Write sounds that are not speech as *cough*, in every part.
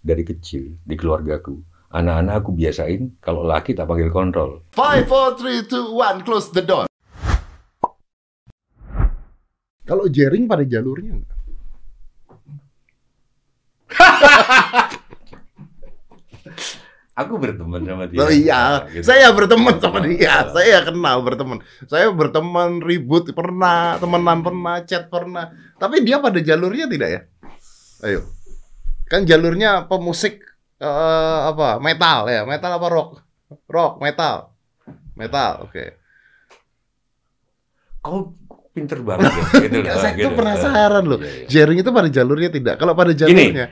dari kecil di keluargaku. Anak-anak aku biasain kalau laki tak panggil kontrol. Five, four, three, two, one, close the door. Kalau jaring pada jalurnya enggak? *laughs* Aku berteman sama dia. Oh iya, Nah, gitu. saya berteman sama dia. Oh. Saya kenal berteman. Saya berteman ribut pernah, temenan pernah, chat pernah. Tapi dia pada jalurnya tidak ya? Ayo. Kan jalurnya pemusik eh, apa? Metal ya, metal apa rock? Rock, metal. Metal, oke. Kau pinter banget ya. Gitu *laughs* Enggak, loh, saya gitu. tuh penasaran loh. Iya, iya. Jaring itu pada jalurnya tidak. Kalau pada Gini. jalurnya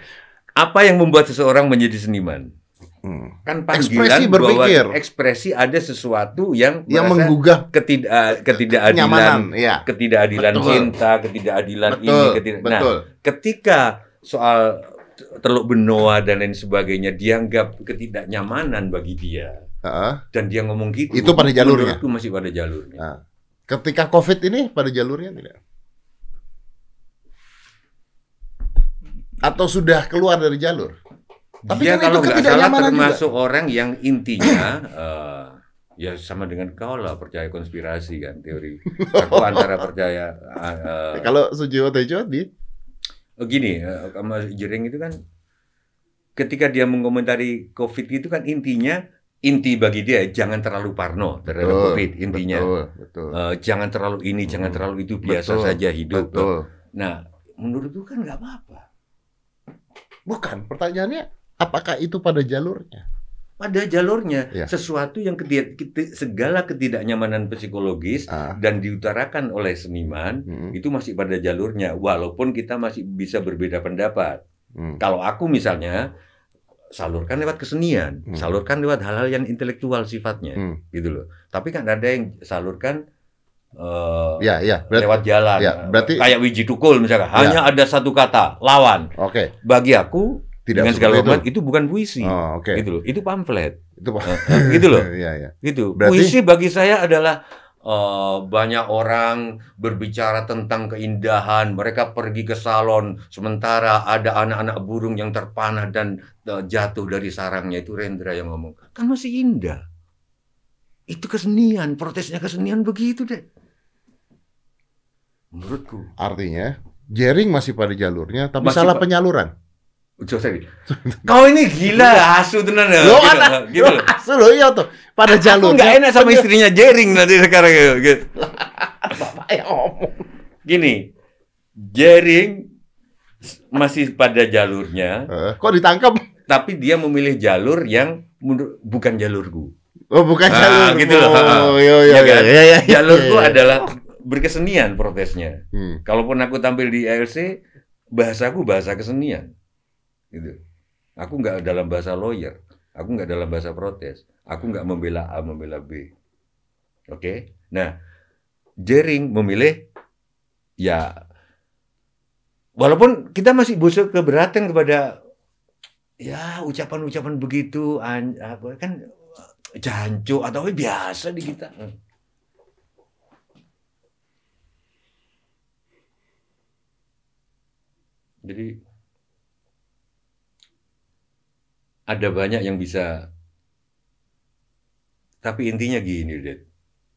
Apa yang membuat seseorang menjadi seniman? hmm, Kan Ekspresi panggilan berpikir. bahwa ekspresi ada sesuatu yang yang menggugah ketidak eh, ketidakadilan ya. ketidakadilan Betul. cinta, ketidakadilan ini, Betul, ketidak. Nah, betul. ketika soal Teluk Benoa dan lain sebagainya dianggap ketidaknyamanan bagi dia Heeh. dan dia ngomong gitu. Itu pada jalurnya? menurutku masih pada jalurnya. Nah, ketika COVID ini pada jalurnya tidak? Atau sudah keluar dari jalur? Tapi dia kan kalau itu nggak salah ketidaknyamanan juga. termasuk orang yang intinya eh, ya sama dengan kau lah percaya konspirasi kan teori. *laughs* Aku antara percaya eh, Kalau Sujiwo Tejo di gini, eh, sama Jering itu kan ketika dia mengomentari COVID itu kan intinya inti bagi dia jangan terlalu parno terhadap Betul, COVID intinya. Betul, betul. Eh, jangan terlalu ini, jangan Hmm. terlalu itu biasa Betul, saja hidup. Betul. Nah, menurutku kan nggak apa-apa. Bukan, pertanyaannya apakah itu pada jalurnya? Pada jalurnya Ya. sesuatu yang segala ketidaknyamanan psikologis Ah, dan diutarakan oleh seniman hmm, itu masih pada jalurnya walaupun kita masih bisa berbeda pendapat. hmm. Kalau aku misalnya salurkan lewat kesenian, Hmm. salurkan lewat hal-hal yang intelektual sifatnya, Hmm. gitu loh. Tapi kan ada yang salurkan eh, Ya, ya. Berarti, lewat jalan, ya, berarti- kayak Wiji Tukul misalkan, Ya. hanya ada satu kata lawan. Oke, Bagi aku tidak dengan segala seperti itu. hormat itu. bukan puisi, Oh, oke. gitu loh. Itu pamflet, Itu Pak. Eh, gitu loh, *laughs* Iya, iya. gitu. Berarti- Puisi bagi saya adalah eh, banyak orang berbicara tentang keindahan, mereka pergi ke salon, sementara ada anak-anak burung yang terpanah dan eh, jatuh dari sarangnya itu Rendra yang ngomong, kan masih indah. Itu kesenian, protesnya kesenian begitu deh. Menurutku. Artinya jaring masih pada jalurnya, tapi Masih, salah penyaluran. Ujo sorry. Kau ini gila, asu tenan ya. Lo Gitu, anak, gitu loh. asu lo iya tuh. Pada Aku jalurnya. nggak enak sama istrinya Jering nanti sekarang gitu. *laughs* Bapak yang ngomong. Gini, Jering masih pada jalurnya, Eh, kok ditangkap? tapi dia memilih jalur yang bukan jalurku. Oh, bukan Ah, jalur. gitu loh. Oh, iya, iya, Iya kan? iya, iya, iya, Jalurku iya. adalah berkesenian protesnya. Hmm. Kalaupun aku tampil di ALC, bahasaku bahasa kesenian. Gitu. Aku nggak dalam bahasa lawyer, aku nggak dalam bahasa protes, aku nggak membela A, membela B. Oke? Nah, Jering memilih ya walaupun kita masih busuk keberatan kepada ya ucapan-ucapan begitu an- kan jancuk atau biasa di kita. Jadi ada banyak yang bisa tapi intinya gini, Ded.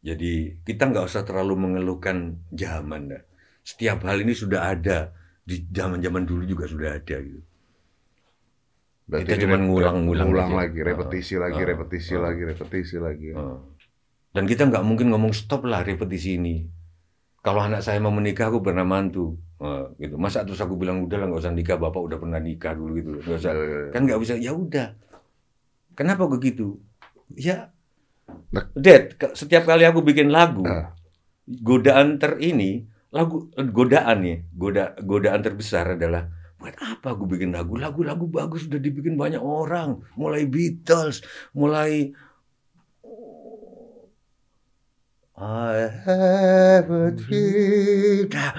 Jadi kita nggak usah terlalu mengeluhkan zaman. dah. Setiap hal ini sudah ada di zaman-zaman dulu juga sudah ada gitu. Berarti Kita rep- ngulang-ngulang ngulang lagi, repetisi lagi, repetisi lagi, repetisi lagi. Heeh. Dan kita nggak mungkin ngomong stop lah repetisi ini. Kalau anak saya mau menikah, aku pernah mantu. Eh, gitu. Masa terus aku bilang udah lah nggak usah nikah, bapak udah pernah nikah dulu gitu. Nggak usah. Iya, iya, iya. Kan nggak bisa. Ya udah. Kenapa begitu? Ya, Nah. Dad, setiap kali aku bikin lagu, Ah. godaan ter ini, lagu eh, godaan nih, goda godaan terbesar adalah buat apa aku bikin lagu? Lagu-lagu bagus sudah dibikin banyak orang, mulai Beatles, mulai I have a dream. Nah,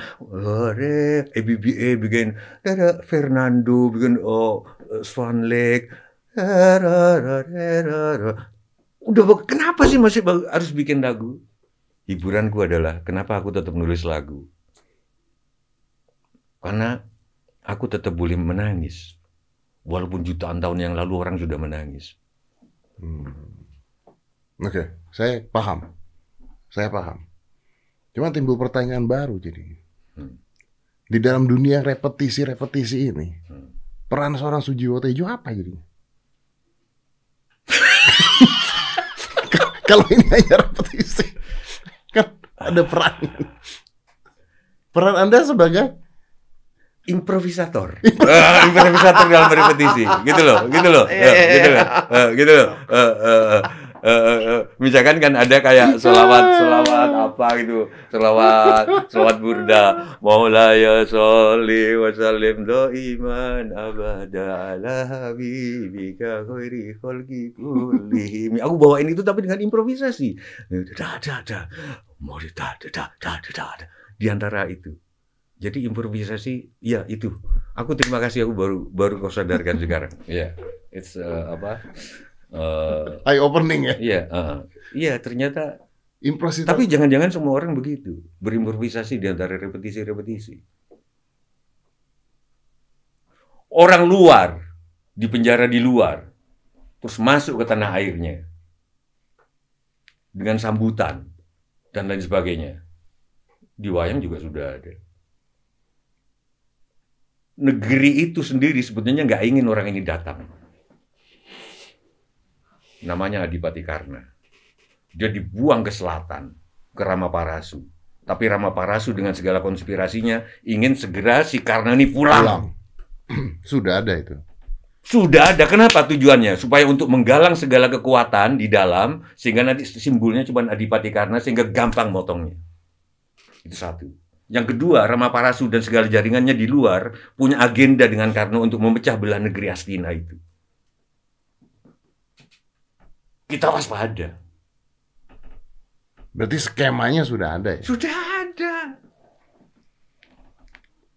ABBA bikin, ada Fernando bikin oh Swan Lake. Udah kenapa sih masih harus bikin lagu? Hiburanku adalah kenapa aku tetap nulis lagu. Karena aku tetap boleh menangis. Walaupun jutaan tahun yang lalu orang sudah menangis. Hmm. Oke, saya paham. Saya paham. Cuma timbul pertanyaan baru jadi. Hmm. Di dalam dunia repetisi-repetisi ini, Hmm. peran seorang Sujiwo Tejo apa jadi? *laughs* Kalau ini hanya repetisi, kan ada peran. Peran Anda sebagai improvisator. *laughs* Ah, improvisator dalam repetisi. Gitu loh, gitu loh. Iya, gitu loh. Eh, gitu loh. Eh, eh, eh, eh, eh, eh. Misalkan kan ada kayak *laughs* selawat selawat apa gitu. Selawat selawat burda. Maulaya sholli wa sallim iman abada ala habibika khairi khalqi kullihim. Aku bawain itu tapi dengan improvisasi. Da da da. Mau da da da da da da. Di antara itu. Jadi improvisasi, ya itu. Aku terima kasih aku baru baru kau sadarkan *laughs* sekarang. Iya, it's uh, apa? Uh, eye opening ya, Iya, uh, iya ternyata. improvisasi. Tapi jangan-jangan semua orang begitu berimprovisasi di antara repetisi-repetisi. Orang luar di penjara di luar, terus masuk ke tanah airnya dengan sambutan dan lain sebagainya. Di wayang juga sudah ada. Negeri itu sendiri sebetulnya nggak ingin orang ini datang. Namanya Adipati Karna. Dia dibuang ke selatan, ke Ramaparasu. Tapi Ramaparasu dengan segala konspirasinya ingin segera si Karna ini pulang. Pulang. *clears throat* Sudah ada itu. Sudah ada. Kenapa tujuannya? Supaya untuk menggalang segala kekuatan di dalam, sehingga nanti simbolnya cuma Adipati Karna, sehingga gampang motongnya. Itu satu. Yang kedua, Ramaparasu dan segala jaringannya di luar punya agenda dengan Karno untuk memecah belah negeri Astina itu. Kita waspada. Berarti skemanya sudah ada ya. Sudah ada.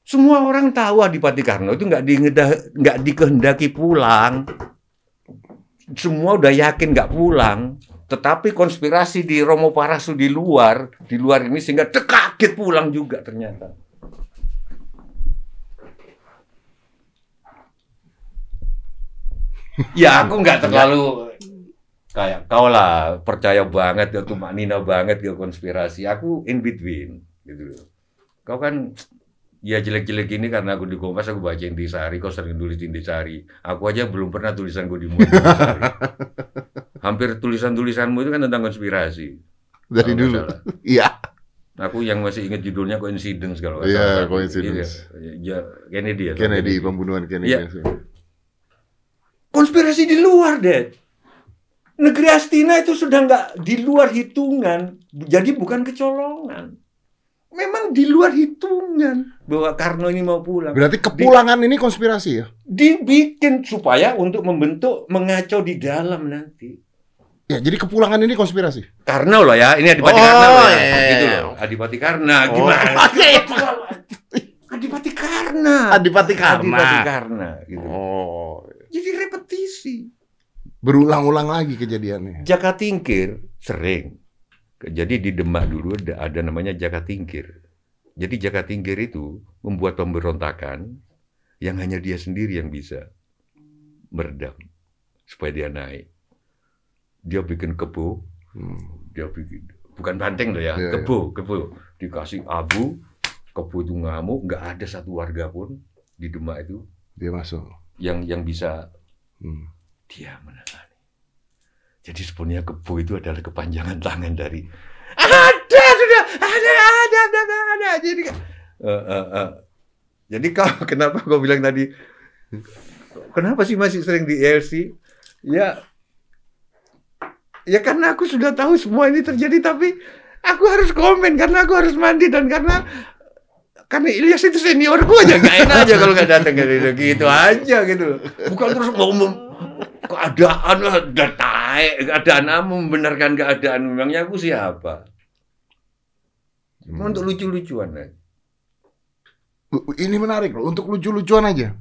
Semua orang tahu Adipati Karno itu nggak nggak dikehendaki pulang. Semua udah yakin nggak pulang. Tetapi konspirasi di Romo Parasu di luar, di luar ini sehingga dek, kaget pulang juga ternyata. Ya aku nggak terlalu kayak kau lah percaya banget ke tumak nina banget ke konspirasi. Aku in between gitu. Kau kan ya jelek-jelek ini karena aku di Kompas aku baca Intisari, kau sering tulis Intisari. Aku aja belum pernah tulisan gue Intisari. *laughs* Hampir tulisan-tulisanmu itu kan tentang konspirasi. Dari dulu. *laughs* Iya. Aku yang masih ingat judulnya Coincidence kalau Iya, salah. Coincidence. Ya, Kennedy ya. Kennedy, pembunuhan Kennedy. Iya. Konspirasi di luar, Dad. Negeri Astina itu sudah nggak di luar hitungan. Jadi bukan kecolongan. Memang di luar hitungan bahwa Karno ini mau pulang. Berarti kepulangan ini konspirasi ya? Dibikin supaya untuk membentuk mengacau di dalam nanti. Ya, jadi kepulangan ini konspirasi. Karno loh ya, ini Adipati Oh, Karna loh ya. iya, iya, Gitu iya. loh. Adipati Karna, Oh, gimana? *laughs* iya, iya. Adipati Karna. Adipati Karna. Adipati Karna gitu. Oh, Jadi repetisi. Berulang-ulang lagi kejadiannya. Jaka Tingkir sering. Jadi di Demak dulu ada, ada namanya Jaka Tingkir. Jadi Jaka Tingkir itu membuat pemberontakan yang hanya dia sendiri yang bisa meredam supaya dia naik. Dia bikin kebo, Hmm. dia bikin bukan banteng loh ya, Iya, kebo, kebo dikasih abu, kebo itu ngamuk, nggak ada satu warga pun di Demak itu Dia masuk. yang yang bisa Hmm. Dia menangani. Jadi sebenarnya kebo itu adalah kepanjangan tangan dari ada sudah ada ada ada ada, ada. jadi eh, eh, eh. jadi kau *laughs* kenapa kau bilang tadi kenapa sih masih sering di ELC ya ya karena aku sudah tahu semua ini terjadi tapi aku harus komen karena aku harus mandi dan karena karena Ilyas itu senior gue aja nggak enak aja kalau nggak datang gitu, gitu aja gitu bukan terus mau keadaan ada taek keadaan apa, membenarkan keadaan memangnya aku siapa Hmm. untuk lucu-lucuan aja. Ini menarik loh, untuk lucu-lucuan aja.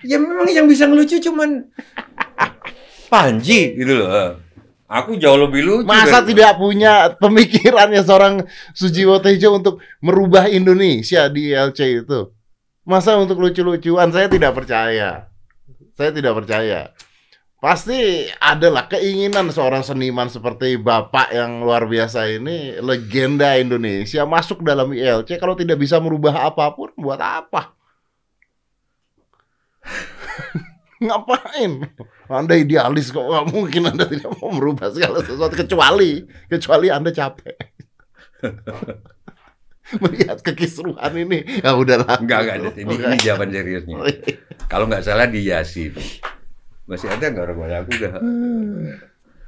ya memang yang bisa ngelucu cuman Panji gitu loh aku jauh lebih lucu Masa dari- tidak punya pemikirannya seorang Sujiwo Tejo untuk merubah Indonesia di LC itu? Masa untuk lucu-lucuan saya tidak percaya. Saya tidak percaya. Pasti adalah keinginan seorang seniman seperti Bapak yang luar biasa ini, legenda Indonesia masuk dalam ILC kalau tidak bisa merubah apa pun buat apa? *laughs* Ngapain? Anda idealis kok nggak mungkin Anda tidak mau merubah segala sesuatu kecuali kecuali Anda capek. *laughs* *laughs* Melihat kekisruhan ini, ya udahlah. Enggak, enggak. Dit. Ini, ini jawaban seriusnya. Oh, iya. Kalau nggak salah di Yasin. Masih ada nggak rokok aku udah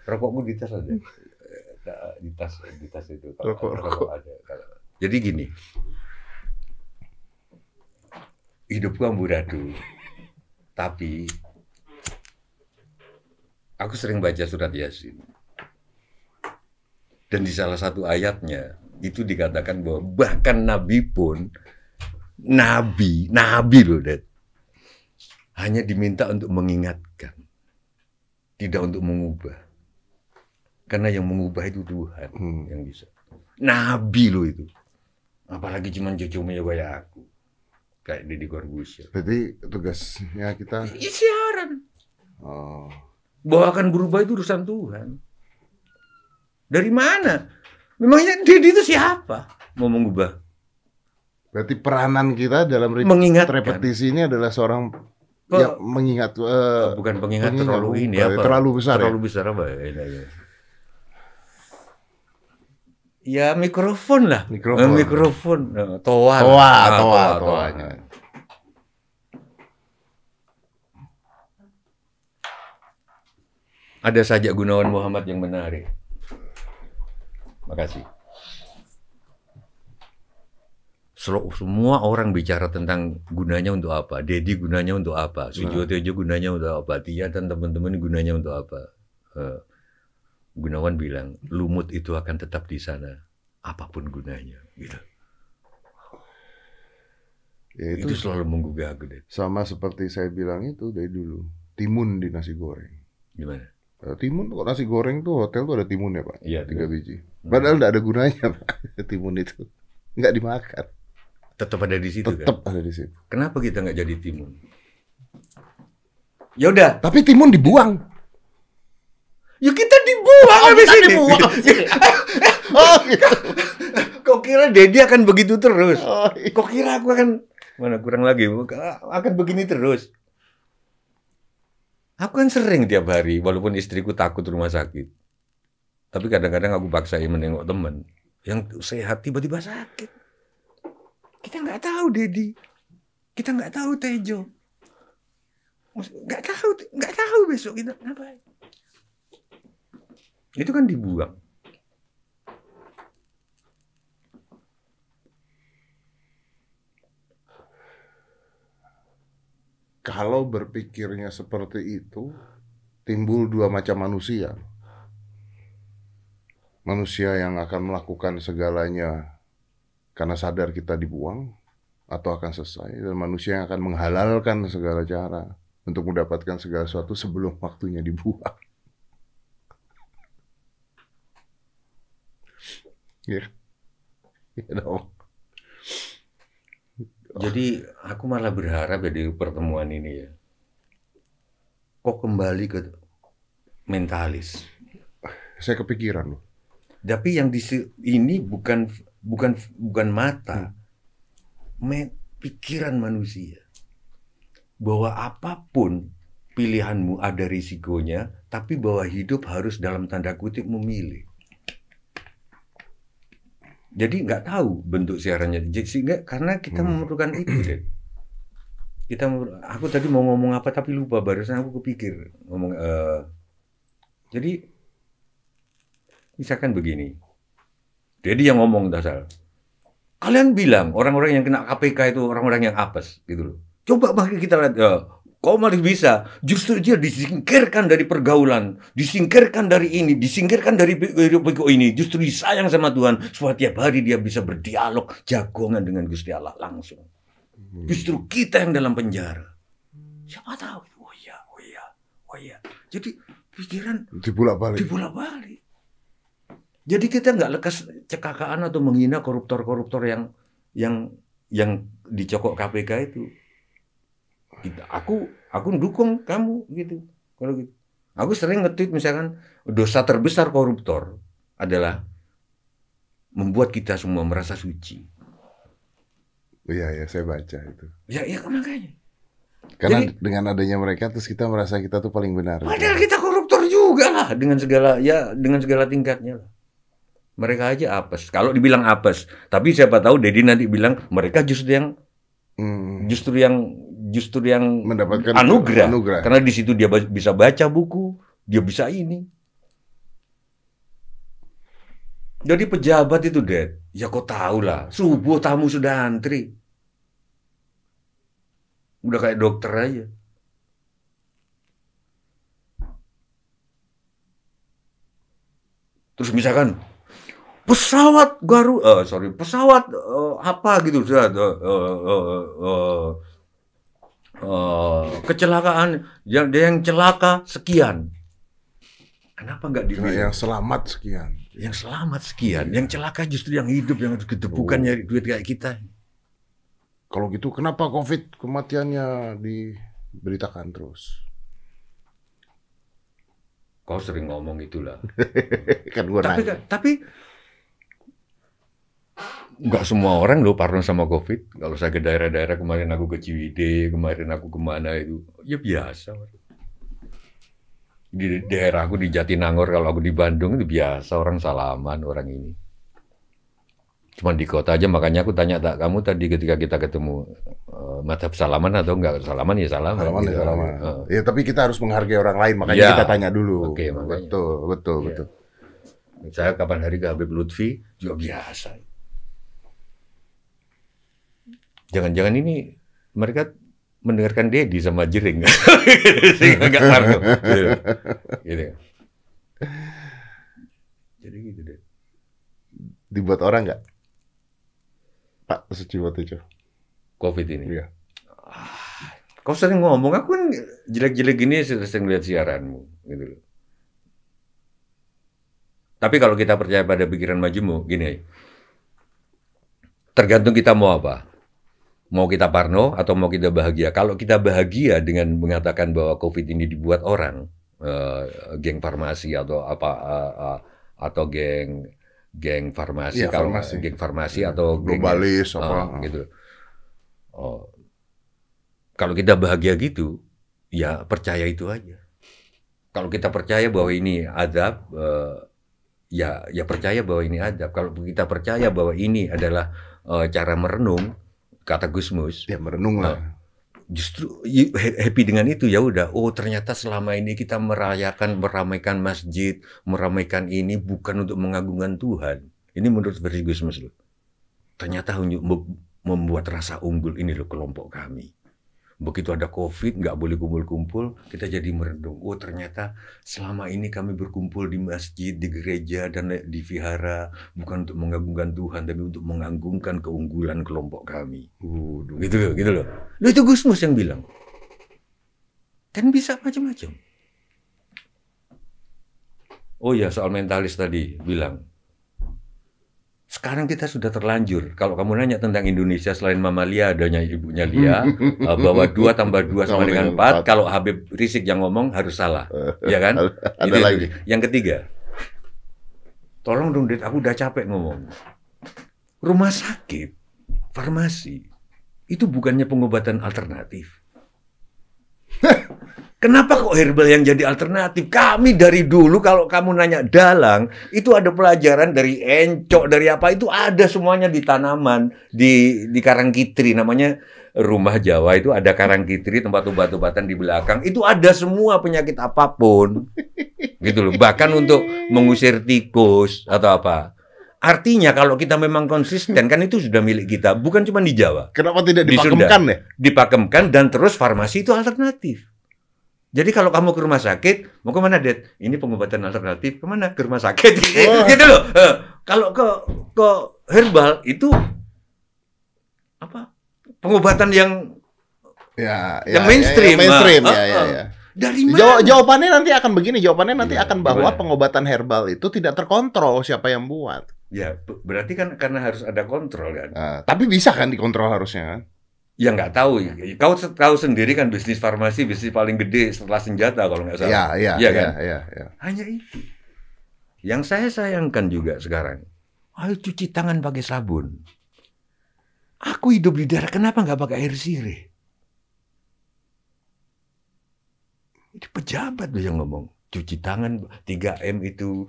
rokokmu di tas ada. Eh, Di tas di tas itu. Kalau- Rokok, rokok. ada. Kalau- Jadi gini. Hidupku amburadul. Tapi aku sering baca surat Yasin. Dan di salah satu ayatnya itu dikatakan bahwa bahkan nabi pun nabi, nabi loh, Dad. Hanya diminta untuk mengingatkan, tidak untuk mengubah. Karena yang mengubah itu Tuhan Hmm. yang bisa. Nabi loh itu. Apalagi cuman cucunya kayak aku. Kayak Deddy Corbuzier. Berarti tugasnya kita Ya, siaran. oh, Bahwa akan berubah itu urusan Tuhan. Dari mana? Memangnya Deddy itu siapa? Mau mengubah? berarti peranan kita dalam re- Mengingatkan. repetisi ini adalah seorang Kok- yang mengingat eh, bukan pengingat pengingat, terlalu ini bukan, apa? terlalu besar ya? Terlalu besar apa? Ya, ya, ya. Ya, mikrofon lah. Mikrofon. Eh, mikrofon. Eh, toa. Toa, Ah, toa, toanya. Ada saja Gunawan Muhammad yang menarik. Makasih. Semua orang bicara tentang gunanya untuk apa. Dedi gunanya untuk apa. Sujiwo Tejo gunanya untuk apa. Tia dan teman-teman gunanya untuk apa. Eh, Gunawan bilang, lumut itu akan tetap di sana. Apa pun gunanya. Gitu. Ya, Itu, itu selalu menggugah aku. Ded. sama seperti saya bilang itu dari dulu. Timun di nasi goreng. Gimana? Eh, Timun kok nasi goreng tuh hotel tuh ada timun ya pak? Iya, Tiga biji. Padahal nggak ada gunanya pak. *laughs* Timun itu nggak dimakan. tetap ada di situ kan. Tetap ada di situ. Kenapa kita nggak jadi timun? Ya udah, Tapi timun dibuang. ya kita dibuang habis kita ini. dibuang. *laughs* Oh, gitu. Kok kira Dedi akan begitu terus? Oh, iya. Kok kira aku akan mana kurang lagi akan begini terus? Aku kan sering tiap hari, walaupun istriku takut rumah sakit. Tapi kadang-kadang aku paksain menengok teman yang sehat tiba-tiba sakit. Kita nggak tahu Dedi, kita nggak tahu Tejo, nggak tahu, nggak tahu besok kita ngapain. Itu kan dibuang. Kalau berpikirnya seperti itu, timbul dua macam manusia. Manusia yang akan melakukan segalanya karena sadar kita dibuang atau akan selesai, dan manusia yang akan menghalalkan segala cara untuk mendapatkan segala sesuatu sebelum waktunya dibuang. *laughs* Ya, ya dong. Jadi aku malah berharap ya di pertemuan ini ya. Kok kembali ke mentalis. Saya kepikiran loh. Tapi yang di ini bukan bukan bukan mata, me- pikiran manusia. Bahwa apa pun pilihanmu ada risikonya, tapi bahwa hidup harus dalam tanda kutip memilih. Jadi nggak tahu bentuk siarannya, Jadi sehingga karena kita Hmm. memerlukan itu deh. Kita, aku tadi mau ngomong apa tapi lupa barusan aku kepikir ngomong. eh, jadi misalkan begini, jadi yang ngomong dasar, kalian bilang orang-orang yang kena KPK itu orang-orang yang apes gitu loh. Coba bagi kita lihat, ya, kok malah bisa? Justru dia disingkirkan dari pergaulan, disingkirkan dari ini, disingkirkan dari bego ini. Justru disayang sama Tuhan supaya tiap hari dia bisa berdialog jagongan dengan Gusti Allah langsung. Justru kita yang dalam penjara. Siapa tahu? Oh iya, oh iya, oh iya. Jadi pikiran Dibulak-balik. dibolak-balik. Jadi kita nggak lekas cekakaan atau menghina koruptor-koruptor yang yang yang dicokok KPK itu. Kita, aku aku dukung kamu gitu. Kalau gitu. Aku sering nge-tweet misalkan dosa terbesar koruptor adalah membuat kita semua merasa suci. Iya ya, saya baca itu. Ya, ya makanya. Karena Jadi- dengan adanya mereka terus kita merasa kita tuh paling benar. Padahal kita koruptor juga lah dengan segala ya dengan segala tingkatnya lah. Mereka aja apes. Kalau dibilang apes, tapi siapa tahu Dedi nanti bilang mereka justru yang Hmm. justru yang justru yang Mendapatkan anugerah. anugerah. Karena di situ dia bisa baca buku, dia bisa ini. Jadi pejabat itu, Dad, ya kau tahu lah, subuh tamu sudah antri. Udah kayak dokter aja. Terus misalkan pesawat garu, eh sorry, pesawat eh, apa gitu, eh, eh, eh, eh, eh, kecelakaan yang dia yang celaka sekian. Kenapa nggak dibilang yang selamat sekian. yang selamat sekian, yang celaka justru yang hidup yang harus ditepukan Oh. nyari duit kayak kita. Kalau gitu kenapa COVID kematiannya diberitakan terus? Kau sering ngomong itulah. *laughs* kan gua tapi nanya. kan- tapi nggak semua orang loh parno sama COVID. Kalau saya ke daerah-daerah kemarin aku ke Ciwidey, kemarin aku ke mana itu, ya biasa. Di daerah aku di Jatinangor, kalau aku di Bandung itu biasa orang salaman orang ini. Cuma di kota aja makanya aku tanya tak kamu tadi ketika kita ketemu eh, madhab salaman atau enggak salaman ya salaman. Salaman ya gitu. salaman. Eh. Ya tapi kita harus menghargai orang lain, makanya Iya. kita tanya dulu. Oke, makanya. Betul, betul, Iya. betul. Saya kapan hari ke Habib Lutfi juga biasa. Jangan-jangan ini mereka mendengarkan Dedi sama Jering. *laughs* Sehingga nggak. Gitu. Gitu. Jadi gitu deh. Dibuat orang nggak? Pak Suci Watujo. Covid ini. Iya. Kau sering ngomong, aku kan jelek-jelek gini sering lihat siaranmu. Gitu loh. Tapi kalau kita percaya pada pikiran majumu, gini. Tergantung kita mau apa. Mau kita parno atau mau kita bahagia. Kalau kita bahagia dengan mengatakan bahwa COVID ini dibuat orang, eh, geng farmasi atau apa eh, eh, atau geng geng farmasi, Iya, kalau farmasi. geng farmasi atau geng- Globalis Ah, apa? gitu. Oh. Kalau kita bahagia gitu, ya percaya itu aja. Kalau kita percaya bahwa ini adab, eh, ya ya percaya bahwa ini adab. Kalau kita percaya bahwa ini adalah eh, cara merenung, kata Gusmus, Ya merenung lah. justru y- ha- happy dengan itu ya udah. Oh ternyata selama ini kita merayakan, meramaikan masjid, meramaikan ini bukan untuk mengagungkan Tuhan. Ini menurut versi Gusmus loh. Ternyata membuat rasa unggul ini loh kelompok kami. Begitu ada COVID, nggak boleh kumpul-kumpul, kita jadi merenung. Oh ternyata selama ini kami berkumpul di masjid, di gereja, dan di vihara, bukan untuk mengagungkan Tuhan, tapi untuk mengagungkan keunggulan kelompok kami. Waduh. Gitu loh, gitu loh. Loh itu Gusmus yang bilang. Kan bisa macam-macam. Oh ya, soal mentalis tadi bilang. Sekarang kita sudah terlanjur. Kalau kamu nanya tentang Indonesia selain mamalia adanya ibunya Lia, eh, bahwa dua tambah dua sama dengan empat. Kalau Habib Rizik yang ngomong harus salah, ya kan? Ada Itu- lagi. Yang ketiga, tolong dong, Dit, aku udah capek ngomong. Rumah sakit, farmasi, itu bukannya pengobatan alternatif. Kenapa kok herbal yang jadi alternatif? Kami dari dulu kalau kamu nanya dalang, itu ada pelajaran dari encok, dari apa, itu ada semuanya di tanaman, di di Karangkitri, namanya rumah Jawa itu ada Karangkitri, tempat obat-obatan di belakang, itu ada semua penyakit apa pun. Gitu loh, bahkan untuk mengusir tikus atau apa. Artinya kalau kita memang konsisten, kan itu sudah milik kita, bukan cuma di Jawa Kenapa tidak Di Sunda. dipakemkan ya? dipakemkan dan terus farmasi itu alternatif. Jadi kalau kamu ke rumah sakit, mau ke mana, Det? Ini pengobatan alternatif, ke mana? Ke rumah sakit. Oh. *laughs* gitu loh. Eh, Kalau ke ke herbal itu apa? Pengobatan yang Ya, Yang mainstream, Ya, mainstream, ah, ya, ya, ah. ya. dari mana? Jawa- jawabannya nanti akan begini, jawabannya nanti Gimana? akan bahwa Gimana? pengobatan herbal itu tidak terkontrol siapa yang buat. Ya, berarti kan karena harus ada kontrol kan. Nah, tapi bisa kan dikontrol harusnya kan? Ya nggak tahu. Kau se- tahu sendiri kan bisnis farmasi bisnis paling gede setelah senjata kalau nggak salah. Iya, iya, Iya iya, kan? iya, iya. Hanya itu. Yang saya sayangkan juga sekarang, ayo cuci tangan pakai sabun. Aku hidup di daerah, kenapa nggak pakai air sirih? Itu pejabat loh yang ngomong. Cuci tangan 3M itu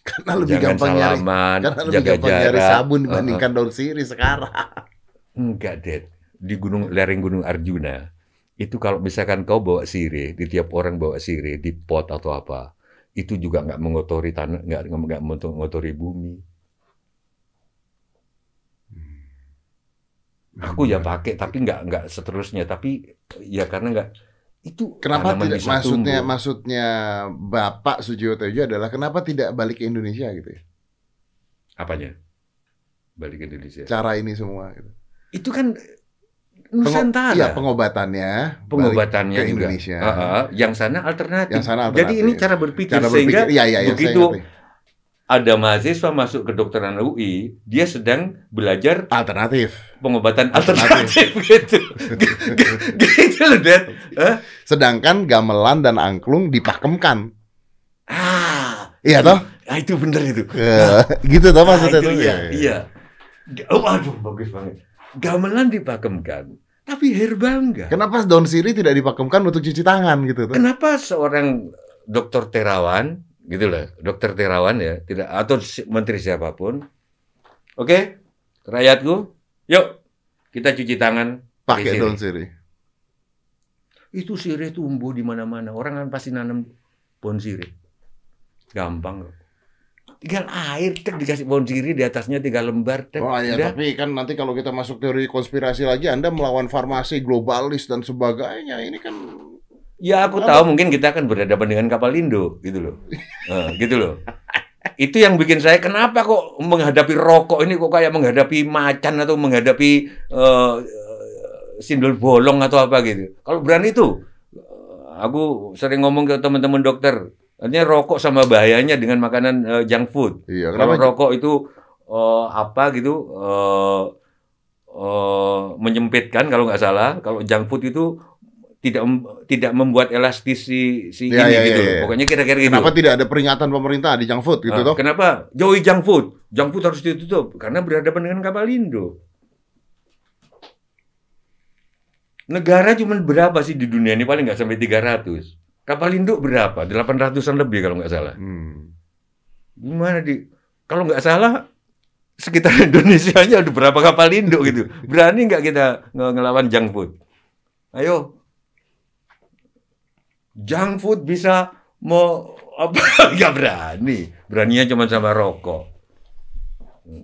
Karena lebih jangan gampang nyari, salaman, karena lebih jaga gampang nyari jarak. sabun dibandingkan daun sirih sekarang. Enggak, Dad. Di gunung lereng Gunung Arjuna, itu kalau misalkan kau bawa sirih, di tiap orang bawa sirih di pot atau apa, itu juga nggak mengotori tanah, nggak nggak mengotori bumi. Aku ya pakai, tapi nggak nggak seterusnya. Tapi ya karena nggak itu Kenapa tidak bisa maksudnya tumbuh. maksudnya Bapak Sujiwo Tejo adalah kenapa tidak balik ke Indonesia gitu ya? Apanya? Balik ke Indonesia. Cara ini semua gitu. Itu kan Nusantara. Iya, pengobatannya pengobatannya ke juga. Indonesia. Heeh, yang sana alternatif. Yang sana Jadi ini alternatif. cara berpikir cara sehingga berpikir. Iya, iya, iya, saya begitu ada mahasiswa masuk ke kedokteran UI, dia sedang belajar alternatif. pengobatan Alternatif. alternatif *laughs* gitu. gitu loh, Dad. Hah? Sedangkan gamelan dan angklung dipakemkan. Ah, Iya toh? ah, itu bener itu. Eh, gitu toh Ah, maksudnya itu tuh. iya, iya. Oh, aduh, bagus banget. Gamelan dipakemkan, tapi herba enggak. Kenapa daun sirih tidak dipakemkan untuk cuci tangan gitu tuh? Kenapa seorang dokter terawan, gitu loh, dokter terawan ya, tidak atau menteri siapa pun, oke, rakyatku, yuk kita cuci tangan Pakai daun sirih. Itu sirih tumbuh di mana-mana. Orang kan pasti nanam pohon sirih. Gampang kok. Tinggal air, tek dikasih pohon sirih di atasnya tiga lembar, tek. Oh udah. tapi kan nanti kalau kita masuk teori konspirasi lagi, Anda melawan farmasi globalis dan sebagainya. Ini kan Ya aku Apa? tahu mungkin kita akan berhadapan dengan kapal Indo, gitu loh. *laughs* Eh, gitu loh. Itu yang bikin saya kenapa kok menghadapi rokok ini kok kayak menghadapi macan atau menghadapi eh, sindul bolong atau apa gitu. Kalau berani itu, aku sering ngomong ke teman-teman dokter, artinya rokok sama bahayanya dengan makanan eh, junk food. iya. Kalau rokok itu eh, apa gitu eh, eh, menyempitkan kalau nggak salah. Kalau junk food itu tidak tidak membuat elastis si, si Iya, ini iya, gitu. loh. iya. Pokoknya kira-kira gitu. Kenapa tidak ada peringatan pemerintah di junk food gitu toh? Kenapa? Jauhi junk food. Junk food harus ditutup karena berhadapan dengan kapal Indo. Negara cuma berapa sih di dunia ini paling nggak sampai 300. Kapal induk berapa? 800-an lebih kalau nggak salah. Hmm. Gimana di kalau nggak salah sekitar *laughs* Indonesia aja ada berapa kapal induk gitu. Berani nggak kita nge- ngelawan junk food? Ayo. Junk food bisa mau apa? *laughs* Nggak berani. Beraninya cuma sama rokok.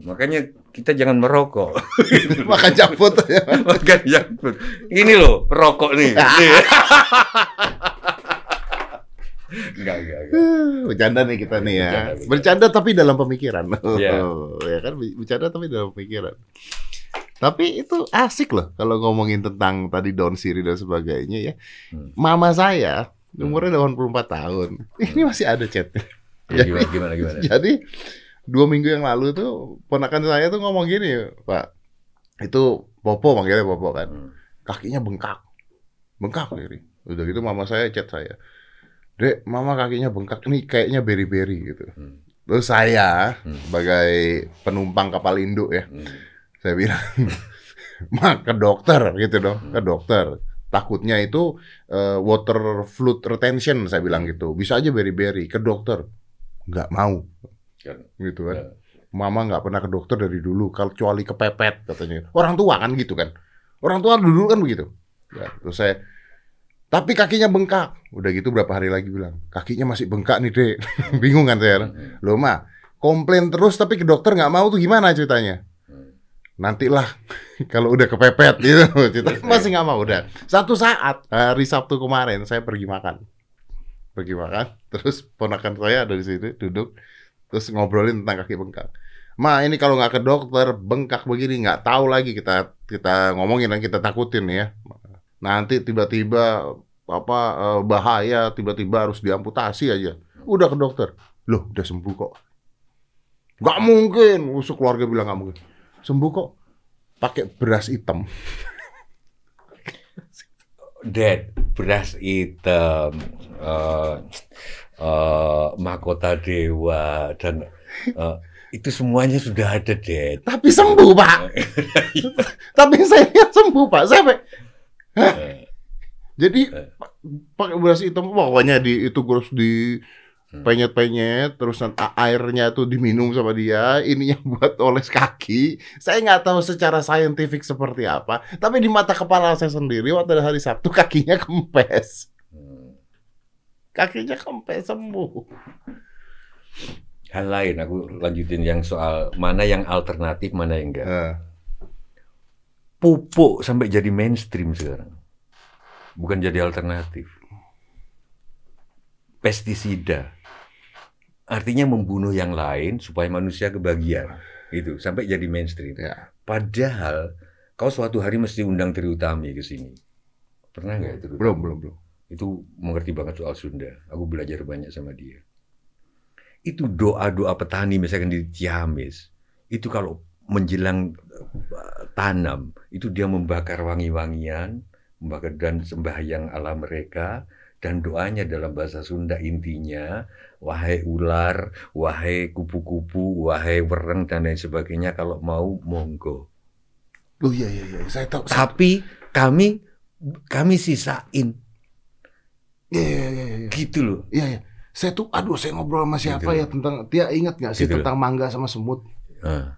Makanya kita jangan merokok. *laughs* Makan junk food ya. Makan junk food. Ini loh perokok nih. Enggak, enggak, enggak. *laughs* Bercanda nih kita nih ya. Bercanda, bercanda. Bercanda tapi dalam pemikiran. Iya. *laughs* ya kan bercanda tapi dalam pemikiran. Tapi itu asik loh kalau ngomongin tentang tadi daun sirih dan sebagainya ya. Hmm. Mama saya umurnya 84 tahun. Ini masih ada chatnya. Ya, gimana, gimana, gimana? Jadi dua minggu yang lalu tuh ponakan saya tuh ngomong gini, Pak. Itu Popo manggilnya Popo kan. Hmm. Kakinya bengkak. Bengkak diri. Udah gitu mama saya chat saya. Dek, mama kakinya bengkak nih kayaknya beri-beri gitu. Hmm. Terus saya Hmm. sebagai penumpang kapal induk ya, Hmm. saya bilang, *laughs* "Ma, ke dokter gitu dong, ke Hmm. dokter." Takutnya itu eh, water fluid retention saya bilang gitu. Bisa aja beri-beri ke dokter. Nggak mau Kan. gitu kan. Ya. Mama nggak pernah ke dokter dari dulu, kecuali kepepet katanya. Orang tua kan gitu kan. Orang tua dulu kan begitu. Ya, terus saya, tapi kakinya bengkak. Udah gitu berapa hari lagi bilang, kakinya masih bengkak nih dek. *laughs* Bingung kan saya. Loh ma, komplain terus tapi ke dokter nggak mau tuh gimana ceritanya? Nantilah *laughs* kalau udah kepepet *laughs* gitu. Ceritanya masih nggak mau udah. Satu saat hari Sabtu kemarin saya pergi makan. Pergi makan, terus ponakan saya ada di situ duduk, terus ngobrolin tentang kaki bengkak. Ma ini kalau nggak ke dokter bengkak begini nggak tahu lagi kita kita ngomongin dan kita takutin ya. Nanti tiba-tiba apa eh, bahaya tiba-tiba harus diamputasi aja. Udah ke dokter. Loh, udah sembuh kok. Nggak mungkin. Musuh keluarga bilang nggak mungkin. Sembuh kok. Pakai beras hitam. *laughs* Dad, beras hitam, eh, eh, mahkota dewa dan eh, itu semuanya sudah ada, Dad. Tapi sembuh, Pak. *laughs* Tapi saya sembuh, Pak. Saya Pak. Jadi Eh. pa- pakai beras hitam pokoknya di itu terus di Hmm. penyet-penyet terus airnya tuh diminum sama dia ininya *laughs* buat oles kaki saya nggak tahu secara saintifik seperti apa tapi di mata kepala saya sendiri waktu hari Sabtu kakinya kempes hmm. kakinya kempes sembuh Hal lain, aku lanjutin yang soal mana yang alternatif, mana yang enggak. Eh, Pupuk sampai jadi mainstream sekarang. Bukan jadi alternatif. Pestisida. Artinya membunuh yang lain supaya manusia kebagian. Itu sampai jadi mainstream. ya Padahal kau suatu hari mesti undang Tri Utami ke sini. Pernah nggak itu? belum belum belum Itu mengerti banget soal Sunda. Aku belajar banyak sama dia. Itu doa-doa petani misalkan di Ciamis. Itu kalau menjelang eh, tanam, itu dia membakar wangi-wangian, dan sembahyang ala mereka. Dan doanya dalam bahasa Sunda intinya, wahai ular, wahai kupu-kupu, wahai wereng dan lain sebagainya, kalau mau monggo. oh iya iya iya saya tahu Tapi kami kami sisain iya iya iya iya gitu loh. iya iya. saya tuh aduh saya ngobrol sama siapa Gitu. ya tentang dia ingat nggak sih Gitu. tentang mangga sama semut Ah,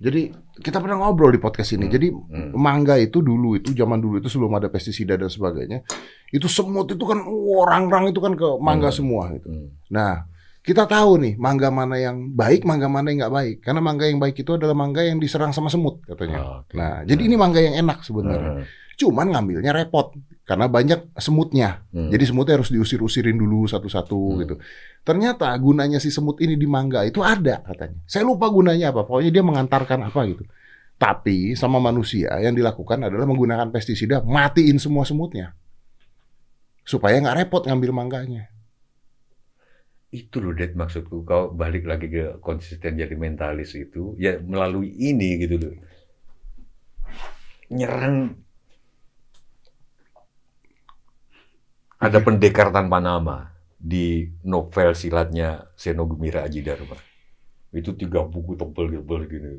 Jadi kita pernah ngobrol di podcast ini. Hmm. Jadi hmm. mangga itu dulu itu zaman dulu itu sebelum ada pestisida dan sebagainya, itu semut itu kan orang-orang itu kan ke mangga Hmm. semua gitu. Hmm. Nah kita tahu nih mangga mana yang baik, mangga mana yang nggak baik. Karena mangga yang baik itu adalah mangga yang diserang sama semut katanya. Ah, oke. Nah jadi ini mangga yang enak sebenarnya. Ah, Cuman ngambilnya repot karena banyak semutnya. hmm. Jadi semutnya harus diusir-usirin dulu satu-satu Hmm. gitu. Ternyata gunanya si semut ini di mangga itu ada katanya. Saya lupa gunanya apa. Pokoknya dia mengantarkan apa gitu. Tapi sama manusia yang dilakukan adalah menggunakan pestisida matiin semua semutnya. Supaya nggak repot ngambil mangganya. itu loh Dad maksudku kau balik lagi ke konsisten jadi mentalis itu ya melalui ini gitu loh nyerang ada pendekar tanpa nama di novel silatnya Seno Gumira Aji Dharma itu tiga buku tebel-tebel gini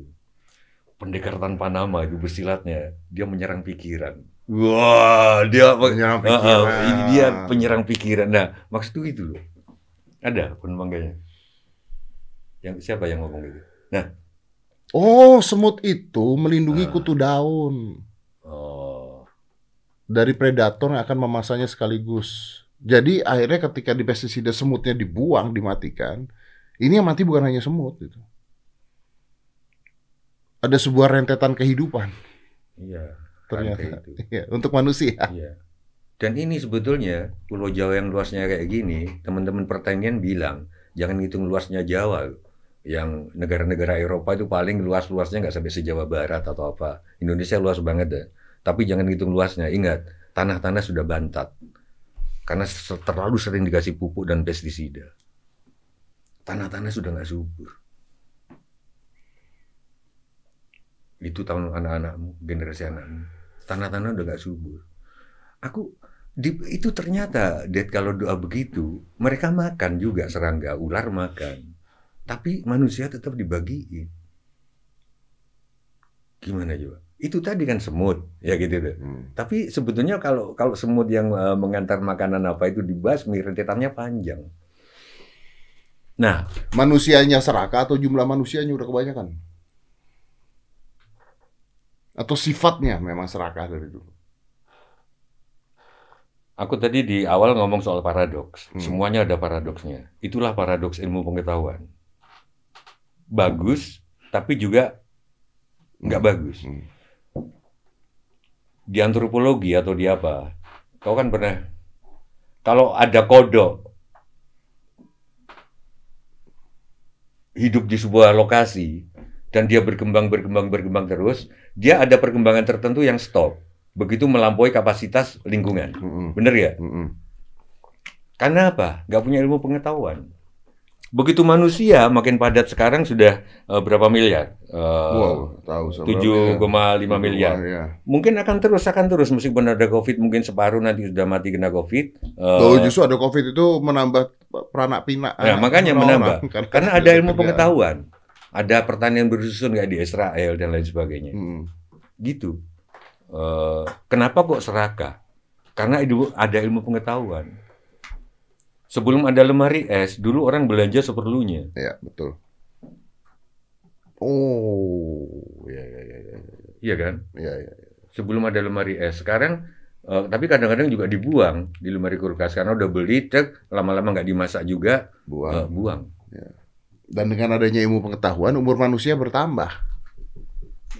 pendekar tanpa nama itu bersilatnya dia menyerang pikiran wah dia Menyerang Ah, ah, pikiran. ini dia penyerang pikiran. Nah, maksudku itu loh. Ada penumpangnya. Yang siapa yang ngomong gitu? Oh, semut itu melindungi Ah. kutu daun Oh, dari predator yang akan memasanya sekaligus. Jadi akhirnya ketika di pestisida semutnya dibuang, dimatikan, ini yang mati bukan hanya semut gitu. Ada sebuah rentetan kehidupan iya. ternyata rantai itu. Iya, untuk manusia. Iya. Dan ini sebetulnya Pulau Jawa yang luasnya kayak gini, teman-teman pertanian bilang jangan hitung luasnya Jawa. Yang negara-negara Eropa itu paling luas-luasnya nggak sampai sejawa Barat atau apa. Indonesia luas banget deh. Tapi jangan hitung luasnya. Ingat, tanah-tanah sudah bantat. Karena terlalu sering dikasih pupuk dan pestisida. Tanah-tanah sudah nggak subur. Itu tahun anak-anakmu, generasi anakmu. Tanah-tanah udah nggak subur. Aku di, itu ternyata, Dad, kalau doa begitu, mereka makan juga serangga, ular makan. Tapi manusia tetap dibagiin. Gimana coba? Itu tadi kan semut, ya gitu deh. Hmm. Tapi sebetulnya kalau kalau semut yang eh, mengantar makanan apa itu dibasmi, rentetannya panjang. Nah, Manusianya serakah atau jumlah manusianya udah kebanyakan? Atau sifatnya memang serakah dari dulu? aku tadi di awal ngomong soal paradoks. Hmm. Semuanya ada paradoksnya. Itulah paradoks ilmu pengetahuan. Bagus, tapi juga nggak bagus. Hmm. Di antropologi atau di apa? Kau kan pernah kalau ada kodok hidup di sebuah lokasi dan dia berkembang berkembang berkembang terus, dia ada perkembangan tertentu yang stop. Begitu melampaui kapasitas lingkungan. Hmm. Bener ya? Hmm. Karena apa? Nggak punya ilmu pengetahuan. Begitu manusia makin padat sekarang sudah eh, berapa miliar? Eh, wow, tahu sama 7,5 miliar. Ya. Mungkin akan terus akan terus meskipun ada Covid mungkin separuh nanti sudah mati kena Covid. Eh, Tuh, justru ada COVID itu menambah peranak pinak. Nah, makanya menambah. *laughs* Karena ada ilmu pengetahuan. Ada pertanian bersusun kayak di Israel dan lain sebagainya. Hmm. Gitu. Eh, kenapa kok serakah? Karena itu ada ilmu pengetahuan. Sebelum ada lemari es, dulu orang belanja seperlunya. Ya, betul. Oh, ya, ya, ya, ya, Iya kan? ya, ya. Sebelum ada lemari es. Sekarang, eh, tapi kadang-kadang juga dibuang di lemari kulkas. Karena udah beli, tek, lama-lama nggak dimasak juga, Buang. buang. Dan dengan adanya ilmu pengetahuan, umur manusia bertambah.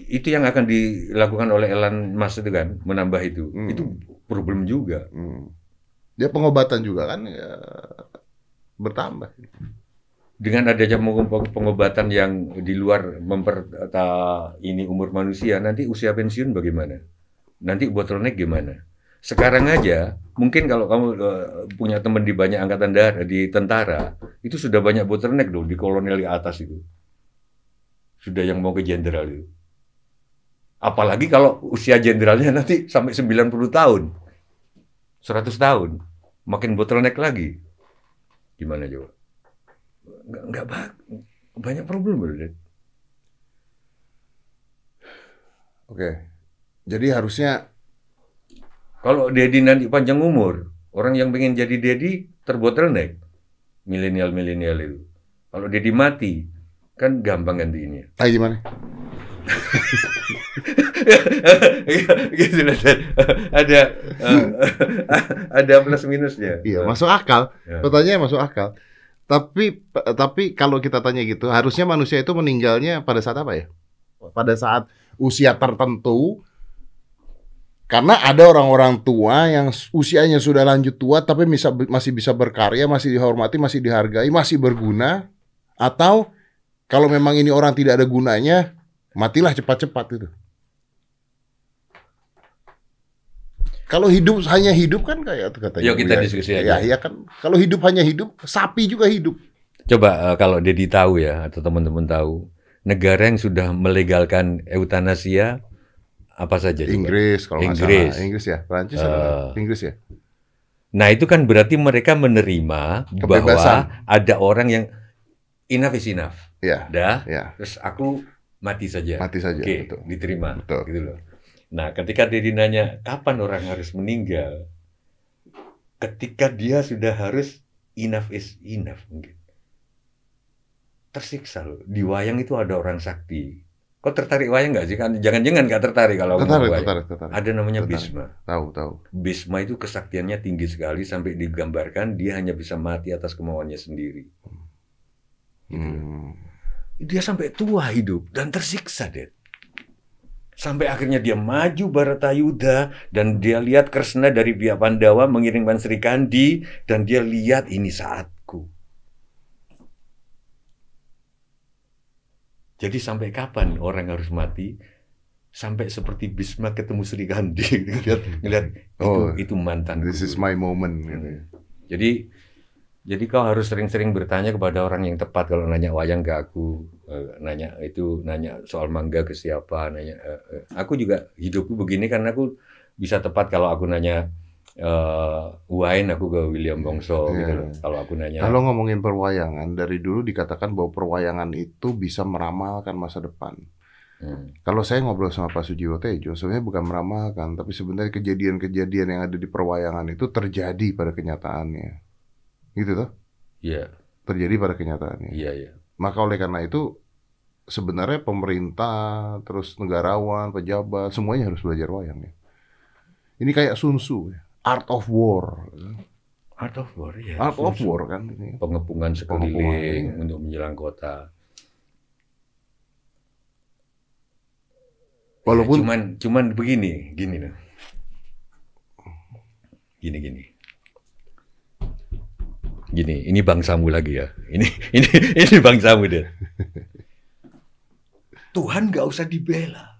Itu yang akan dilakukan oleh Elon Musk itu kan, menambah itu. Hmm. Itu problem juga. Hmm. Dia pengobatan juga kan ya, bertambah. dengan adanya peng- pengobatan yang di luar memper ini umur manusia, nanti usia pensiun bagaimana? Nanti bottleneck gimana? Sekarang aja, mungkin kalau kamu eh, punya teman di banyak angkatan darat, di tentara, itu sudah banyak bottleneck dong di kolonel di atas itu. Sudah yang mau ke jenderal itu. Apalagi kalau usia jenderalnya nanti sampai 90 tahun. 100 tahun. Makin bottleneck lagi. Gimana coba? nggak nggak ba- banyak problem bro. Dad. Oke. Jadi harusnya Kalau Dedi nanti panjang umur, orang yang pengen jadi Dedi terbottleneck. Milenial-milenial itu. Kalau Dedi mati, kan gampang gantiinnya. ah gimana? gitu lah, Dad. ada eh, ada plus minusnya. Iya, masuk akal. Ya. Pertanyaannya masuk akal. Tapi tapi kalau kita tanya gitu, harusnya manusia itu meninggalnya pada saat apa ya? Pada saat usia tertentu. Karena ada orang-orang tua yang usianya sudah lanjut tua tapi bisa masih bisa berkarya, masih dihormati, masih dihargai, masih berguna atau kalau memang ini orang tidak ada gunanya, matilah cepat-cepat gitu. Kalau hidup hanya hidup kan kayak katanya. Yuk kita diskusi Ya, aja. ya kan. Kalau hidup hanya hidup, sapi juga hidup. Coba eh, kalau Dedi tahu ya atau teman-teman tahu, negara yang sudah melegalkan eutanasia apa saja? coba? Inggris kalau Inggris. salah. Inggris ya. Prancis Eh. apa? Inggris ya. Nah itu kan berarti mereka menerima bahwa Kebebasan. ada orang yang enough is enough. Ya, Dah, ya. terus aku mati saja. Mati saja. Oke, betul. diterima. Betul. Gitu loh. Nah, ketika Dedi nanya kapan orang harus meninggal, ketika dia sudah harus enough is enough mungkin. Tersiksa loh. Di wayang itu ada orang sakti. Kok tertarik wayang nggak sih? Kan jangan-jangan nggak tertarik kalau Tertarik, wayang. tertarik, tertarik. Ada namanya Tertarik. Bisma. Tahu, tahu. Bisma itu kesaktiannya tinggi sekali sampai digambarkan dia hanya bisa mati atas kemauannya sendiri. Hmm. Dia sampai tua hidup dan tersiksa, Dad. Sampai akhirnya dia maju Baratayuda dan dia lihat Kresna dari pihak Pandawa mengirimkan Sri Kandi dan dia lihat ini saatku. Jadi sampai kapan orang harus mati? Sampai seperti Bisma ketemu Sri Kandi. *laughs* Lihat, ngeliat itu, Oh, itu mantan. This is my moment. gitu ya. Jadi jadi kau harus sering-sering bertanya kepada orang yang tepat kalau nanya wayang ke aku, eh, nanya itu nanya soal mangga ke siapa, nanya eh, eh. aku juga hidupku begini karena aku bisa tepat kalau aku nanya eh wine aku ke William Bongso Iya. gitu loh. Kalau aku nanya Kalau ngomongin perwayangan, dari dulu dikatakan bahwa perwayangan itu bisa meramalkan masa depan. hmm, Kalau saya ngobrol sama Pak Sujiwo Tejo, sebenarnya bukan meramalkan, tapi sebenarnya kejadian-kejadian yang ada di perwayangan itu terjadi pada kenyataannya. Gitu toh? iya, Terjadi pada kenyataannya. iya, iya. Maka oleh karena itu sebenarnya pemerintah, terus negarawan, pejabat, semuanya harus belajar wayang ya. Ini kayak Sun Tzu, ya. Art of War. Art of War ya. Art of. War kan ini. Pengepungan Pengepungan, sekeliling iya. untuk menjelang kota. Walaupun Ya, cuman cuman begini, gini loh. Gini gini. Gini, ini bangsamu lagi ya. Ini *laughs* ini ini bangsamu deh. Tuhan nggak usah dibela.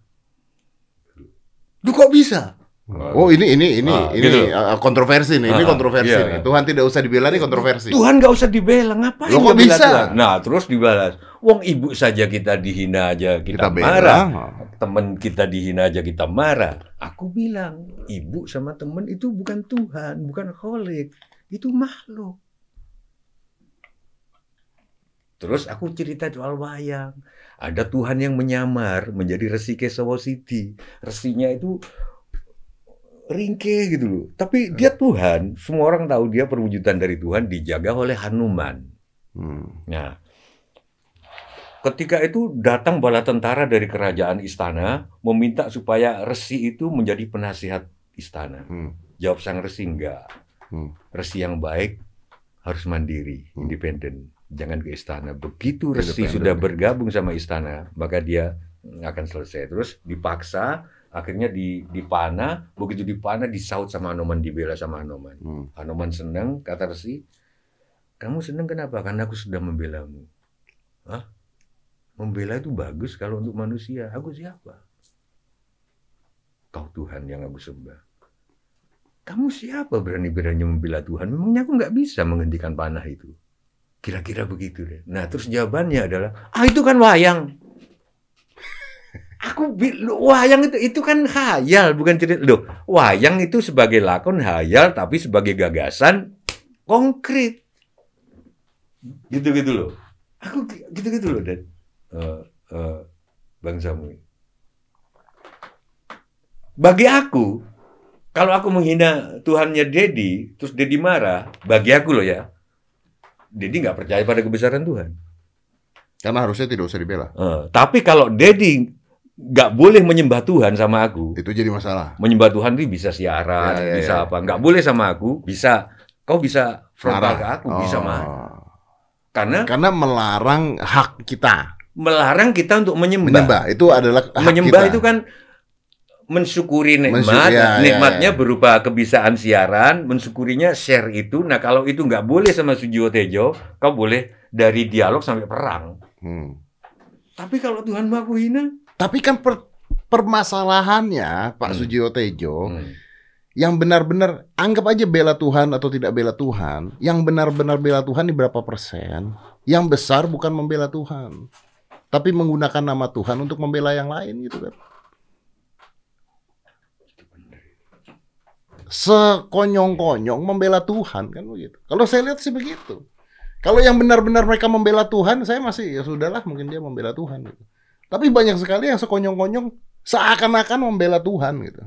Lu kok bisa? Oh ini ini ini Ah, ini gitu. uh, kontroversi nih, ini Ah, kontroversi iya. nih. Tuhan tidak usah dibela ini kontroversi. Tuhan nggak usah dibela, ngapain Loh, kok dia bela bisa? Tuhan? Nah, terus dibalas. Wong ibu saja kita dihina aja Kita kita, bela. marah. Temen kita dihina aja kita marah. Aku bilang, ibu sama temen itu bukan Tuhan, bukan kholik. Itu makhluk. Terus aku cerita soal wayang. Ada Tuhan yang menyamar menjadi Resi Kesawa Siti. Resinya itu ringkih gitu loh. Tapi dia Tuhan. Semua orang tahu dia perwujudan dari Tuhan dijaga oleh Hanuman. Hmm. Nah, ketika itu datang bala tentara dari kerajaan istana meminta supaya resi itu menjadi penasihat istana. Hmm. Jawab sang resi enggak. Hmm. Resi yang baik harus mandiri, Hmm. independen, jangan ke istana. Begitu resi sudah bergabung sama istana, maka dia akan selesai. Terus dipaksa, akhirnya di dipana, begitu dipana disaut sama Anoman, dibela sama Anoman. Hmm. Anoman senang, kata Resi, kamu senang kenapa? Karena aku sudah membelamu. Hah? Membela itu bagus kalau untuk manusia. Aku siapa? Kau Tuhan yang aku sembah. Kamu siapa berani-berani membela Tuhan? Memangnya aku nggak bisa menghentikan panah itu. Kira-kira begitu deh. Nah terus jawabannya adalah, ah itu kan wayang. *laughs* Aku wayang itu itu kan hayal bukan cerita. Loh, wayang itu sebagai lakon hayal tapi sebagai gagasan konkret. Gitu-gitu loh. Aku gi- gitu-gitu loh dan eh, eh, Bang Samuel. Bagi aku, kalau aku menghina Tuhannya Dedi, terus Dedi marah, bagi aku loh ya, Dedi nggak percaya pada kebesaran Tuhan. Karena harusnya tidak usah dibela. Eh, tapi kalau Dedi nggak boleh menyembah Tuhan sama aku, Itu jadi masalah. menyembah Tuhan itu bisa siaran, Ya, ya, bisa ya. apa, nggak boleh sama aku, bisa kau bisa frontal ke aku, bisa Oh. marah. Karena Karena melarang hak kita melarang kita untuk menyembah. menyembah itu adalah hak menyembah kita. itu kan mensyukuri nikmat, ya, ya, nikmatnya ya. berupa kebiasaan siaran, mensyukurinya share itu. Nah kalau itu nggak boleh sama Sujiwo Tejo, kau boleh dari dialog sampai perang. Hmm. Tapi kalau Tuhan Maha Kuhina, Tapi kan per- permasalahannya Pak Hmm. Sujiwo Tejo hmm, yang benar-benar anggap aja bela Tuhan atau tidak bela Tuhan, yang benar-benar bela Tuhan di berapa persen? Yang besar bukan membela Tuhan, tapi menggunakan nama Tuhan untuk membela yang lain gitu kan. Sekonyong-konyong membela Tuhan kan begitu. Kalau saya lihat sih begitu. Kalau yang benar-benar mereka membela Tuhan, saya masih ya sudahlah mungkin dia membela Tuhan gitu. Tapi banyak sekali yang sekonyong-konyong seakan-akan membela Tuhan gitu.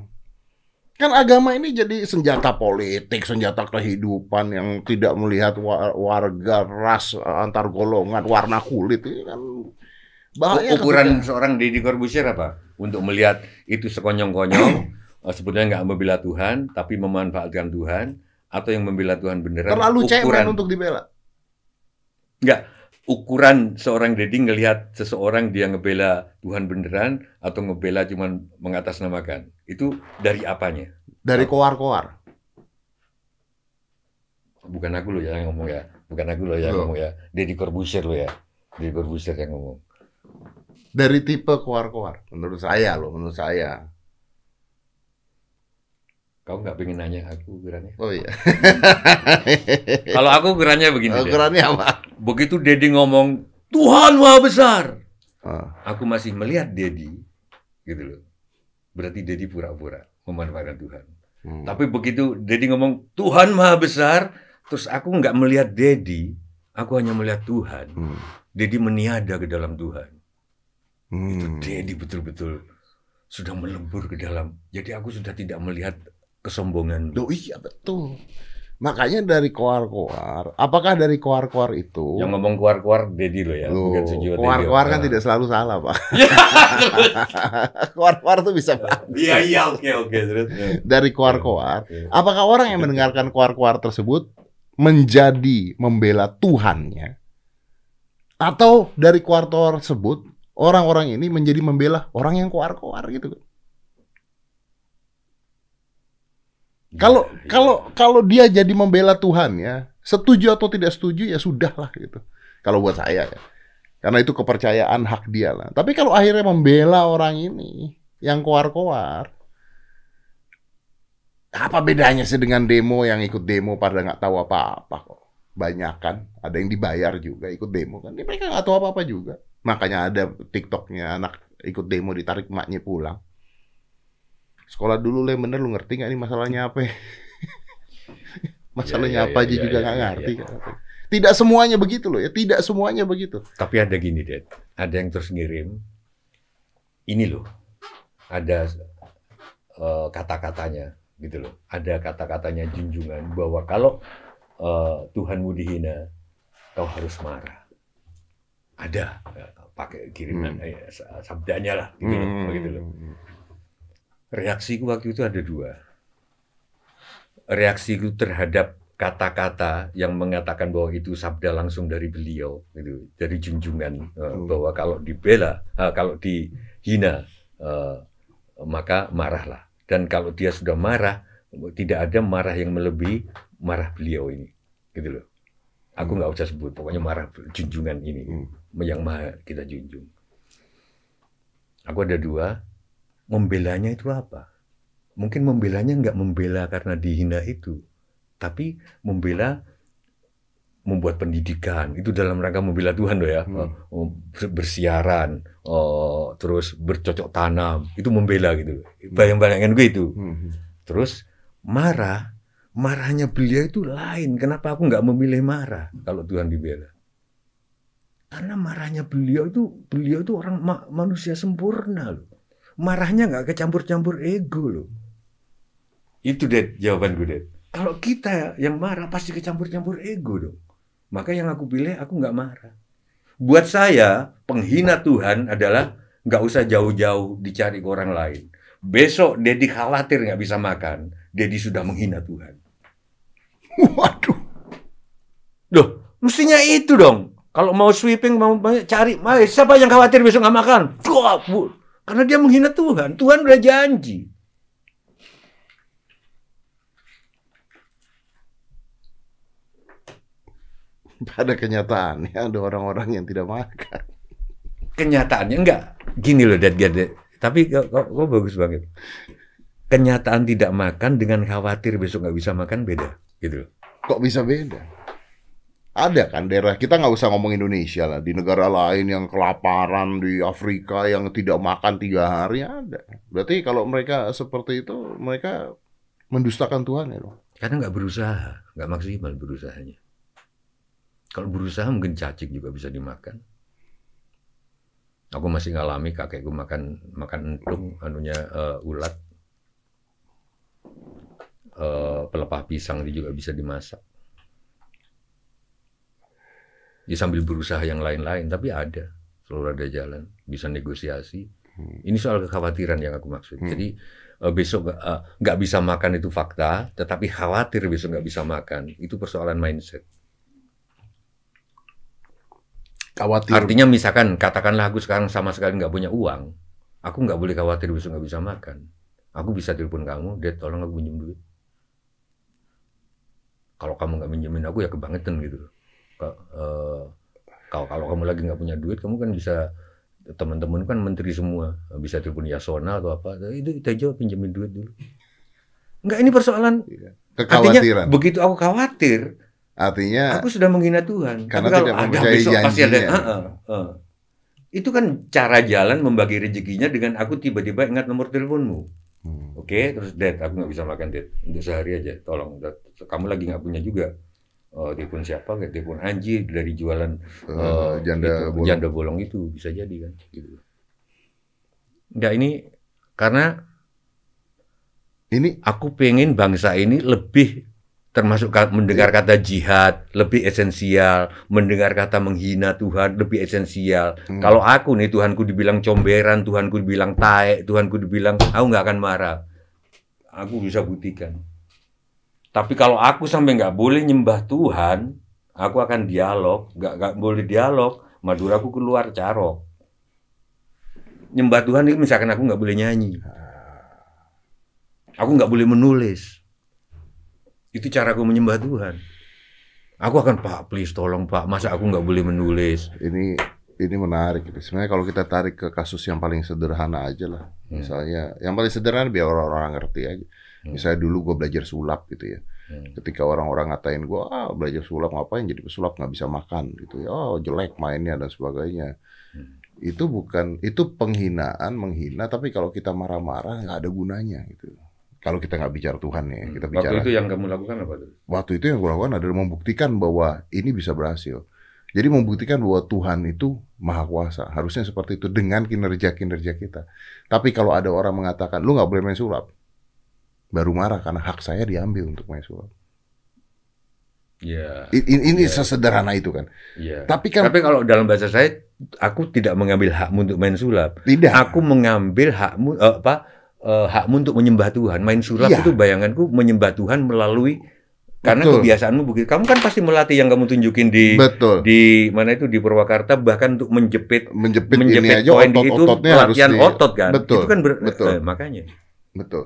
Kan agama ini jadi senjata politik, senjata kehidupan yang tidak melihat wa- warga, ras, antar golongan, warna kulit ini kan bahaya. ukuran ketika- seorang Deddy Corbuzier apa? Untuk melihat itu sekonyong-konyong, sebetulnya nggak membela Tuhan, tapi memanfaatkan Tuhan, atau yang membela Tuhan beneran. terlalu cemen ukuran, untuk dibela. ukuran seorang Deddy ngelihat seseorang dia ngebela Tuhan beneran atau ngebela cuman mengatasnamakan. Itu dari apanya? Dari koar-koar. Bukan aku loh ya yang ngomong ya. Bukan aku loh yang Loh. ngomong ya. Deddy Corbuzier loh ya. Deddy Corbuzier yang ngomong. Dari tipe koar-koar. Menurut saya loh, menurut saya. Kau nggak pengen nanya aku ukurannya? Oh iya. *laughs* Kalau aku ukurannya begini deh. Ukurannya apa? Begitu Dedi ngomong Tuhan Maha Besar, Ah, aku masih melihat Dedi, gitu loh. Berarti Dedi pura-pura memanfaatkan Tuhan. hmm. Tapi begitu Dedi ngomong Tuhan Maha Besar, terus aku nggak melihat Dedi, aku hanya melihat Tuhan. Hmm. Dedi meniada ke dalam Tuhan. Itu Hmm. Dedi betul-betul sudah melebur ke dalam. Jadi aku sudah tidak melihat kesombongan. Loh iya betul. Makanya dari koar-koar, apakah dari koar-koar itu Yang ngomong keluar-keluar Dedi loh ya, Loh, bukan Sujiwo koar-koar kan Ah. tidak selalu salah, Pak. *laughs* *laughs* koar-koar tuh bisa Iya iya oke oke terus. dari koar-koar. Apakah orang yang mendengarkan koar-koar tersebut menjadi membela Tuhannya? Atau dari koar-koar tersebut orang-orang ini menjadi membela orang yang koar-koar gitu kan? Kalau Iya, iya. kalau kalau dia jadi membela Tuhan ya, setuju atau tidak setuju ya sudahlah gitu. Kalau buat saya ya. Karena itu kepercayaan hak dia lah. Tapi kalau akhirnya membela orang ini yang koar-koar Apa bedanya sih dengan demo yang ikut demo pada nggak tahu apa-apa kok? Banyak kan, ada yang dibayar juga ikut demo kan. Dia mereka nggak tahu apa-apa juga. Makanya ada TikToknya anak ikut demo ditarik emaknya pulang. Sekolah dulu lah bener lu ngerti nggak ini masalahnya apa? *laughs* masalahnya Ya, ya, apa ya, aja ya, juga ya, nggak ya, ngerti. ya. Tidak semuanya begitu loh ya, tidak semuanya begitu. Tapi ada gini, Dad. Ada yang terus ngirim. Ini loh. Ada eh, kata-katanya gitu loh. Ada kata-katanya junjungan bahwa kalau eh, Tuhanmu dihina, kau harus marah. Ada eh, pakai kiriman Hmm. eh, sa- sabdanya lah gitu loh, begitu loh. Reaksiku waktu itu ada dua. Reaksiku terhadap kata-kata yang mengatakan bahwa itu sabda langsung dari beliau, gitu, dari junjungan Hmm. bahwa kalau dibela, eh, kalau dihina, eh, maka marahlah. Dan kalau dia sudah marah, tidak ada marah yang melebihi marah beliau ini, gitu loh. Aku Hmm. nggak usah sebut, pokoknya marah junjungan ini Hmm. yang maha kita junjung. Aku ada dua, membelanya itu apa? Mungkin membelanya nggak membela karena dihina itu, tapi membela membuat pendidikan itu dalam rangka membela Tuhan loh ya, Hmm. Oh, ber- bersiaran, oh, terus bercocok tanam itu membela gitu. Bayang-bayangkan gue itu. Hmm. Terus marah, marahnya beliau itu lain. Kenapa aku nggak memilih marah kalau Tuhan dibela? Karena marahnya beliau itu, beliau itu orang ma- manusia sempurna loh. Marahnya nggak kecampur-campur ego loh. Itu deh jawaban gue deh. Kalau kita yang marah pasti kecampur-campur ego dong. Maka yang aku pilih aku nggak marah. Buat saya penghina Tuhan adalah nggak usah jauh-jauh dicari ke orang lain. Besok Dedi khawatir nggak bisa makan, Dedi sudah menghina Tuhan. Waduh. Loh, mestinya itu dong. Kalau mau sweeping, mau cari, mau siapa yang khawatir besok nggak makan? Bu. Karena dia menghina Tuhan. Tuhan udah janji. Pada kenyataannya ada orang-orang yang tidak makan. Kenyataannya enggak. Gini loh, Dad, Dad, Dad. Tapi kok, kok, kok bagus banget. Kenyataan tidak makan dengan khawatir besok nggak bisa makan beda. Gitu loh. Kok bisa beda? Ada kan daerah kita nggak usah ngomong Indonesia lah di negara lain yang kelaparan di Afrika yang tidak makan tiga hari ada. Berarti kalau mereka seperti itu mereka mendustakan Tuhan ya dong. Karena nggak berusaha, nggak maksimal berusahanya. Kalau berusaha mungkin cacing juga bisa dimakan. Aku masih ngalami kakekku makan makan entung, anunya eh, ulat, Eh, pelepah pisang itu juga bisa dimasak. Ya sambil berusaha yang lain-lain, tapi ada, selalu ada jalan, bisa negosiasi. Hmm. Ini soal kekhawatiran yang aku maksud. Hmm. Jadi eh, besok nggak eh, nggak bisa makan itu fakta, tetapi khawatir besok nggak bisa makan itu persoalan mindset. Khawatir. Artinya misalkan katakanlah aku sekarang sama sekali nggak punya uang, aku nggak boleh khawatir besok nggak bisa makan. Aku bisa telepon kamu, Dad tolong aku pinjam duit. Kalau kamu nggak minjemin aku ya kebangetan gitu. Eh, Kalau kalau kamu lagi nggak punya duit, kamu kan bisa teman-teman kan menteri semua, bisa telepon Yasona atau apa. Itu Tejo pinjemin duit dulu. Enggak ini persoalan. Artinya kekhawatiran. begitu aku khawatir, Artinya aku sudah menghina Tuhan. Karena Tapi kalau tidak ada besok pasti ada. janjinya. Heeh, heeh. Itu kan cara jalan membagi rezekinya dengan aku tiba-tiba ingat nomor teleponmu. Hmm. Oke, terus Dad, aku nggak bisa makan Dad untuk sehari aja. Tolong, Dad. kamu lagi nggak punya juga. Eh, telepon siapa? Kayak telepon Anji dari jualan eh, janda itu, bolong. janda bolong itu bisa jadi kan. Gitu. Nggak ini karena Ini aku pengen bangsa ini lebih termasuk mendengar kata jihad lebih esensial, mendengar kata menghina Tuhan lebih esensial. Hmm. Kalau aku nih Tuhanku dibilang comberan, Tuhanku dibilang taek, Tuhanku dibilang aku nggak akan marah. Aku bisa buktikan. Tapi kalau aku sampai nggak boleh nyembah Tuhan, aku akan dialog, nggak nggak boleh dialog, maduraku keluar carok. Nyembah Tuhan itu misalkan aku nggak boleh nyanyi, aku nggak boleh menulis. Itu caraku menyembah Tuhan. Aku akan Pak, please tolong Pak, masa aku nggak boleh menulis? ini ini menarik. Sebenarnya kalau kita tarik ke kasus yang paling sederhana aja lah. Hmm. Misalnya yang paling sederhana biar orang-orang ngerti aja. Hmm. Misalnya dulu gue belajar sulap gitu ya. Hmm. Ketika orang-orang ngatain gue, ah belajar sulap ngapain jadi pesulap nggak bisa makan gitu ya. Oh jelek mainnya dan sebagainya. Hmm. Itu bukan itu penghinaan, menghina. Tapi kalau kita marah-marah nggak ada gunanya gitu. Kalau kita nggak bicara Tuhan ya, kita Waktu bicara itu yang kamu lakukan apa tuh? waktu itu yang gue lakukan adalah membuktikan bahwa ini bisa berhasil. Jadi membuktikan bahwa Tuhan itu maha kuasa. Harusnya seperti itu dengan kinerja-kinerja kita. Tapi kalau ada orang mengatakan, lu nggak boleh main sulap. Baru marah karena hak saya diambil untuk main sulap. Iya. I- i- Ini Iya. sesederhana itu kan. Iya. Tapi kan Tapi kalau dalam bahasa saya, aku tidak mengambil hakmu untuk main sulap. tidak. Aku mengambil hakmu eh, apa? eh, hakmu untuk menyembah Tuhan. Main sulap Iya. itu bayanganku menyembah Tuhan melalui karena Betul. kebiasaanmu begitu. Kamu kan pasti melatih yang kamu tunjukin di Betul. di mana itu di Purwakarta bahkan untuk menjepit Menjepit, ini menjepit aja poin di itu otot-ototnya harus latihan di... otot kan. Betul, Itu kan ber- betul. eh, makanya. Betul.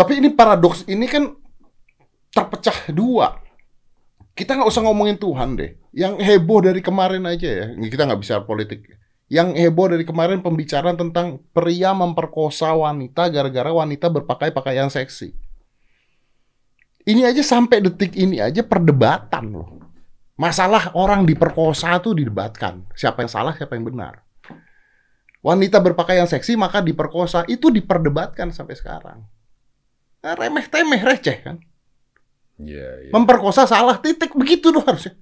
Tapi ini paradoks ini kan terpecah dua. Kita nggak usah ngomongin Tuhan deh. Yang heboh dari kemarin aja ya. Kita nggak bisa politik. Yang heboh dari kemarin pembicaraan tentang pria memperkosa wanita gara-gara wanita berpakai pakaian seksi. Ini aja sampai detik ini aja perdebatan loh. Masalah orang diperkosa tuh didebatkan. Siapa yang salah, siapa yang benar. Wanita berpakaian seksi maka diperkosa. Itu diperdebatkan sampai sekarang. Nah, remeh-temeh, receh kan. Iya, iya. Memperkosa salah, titik. Begitu doang harusnya.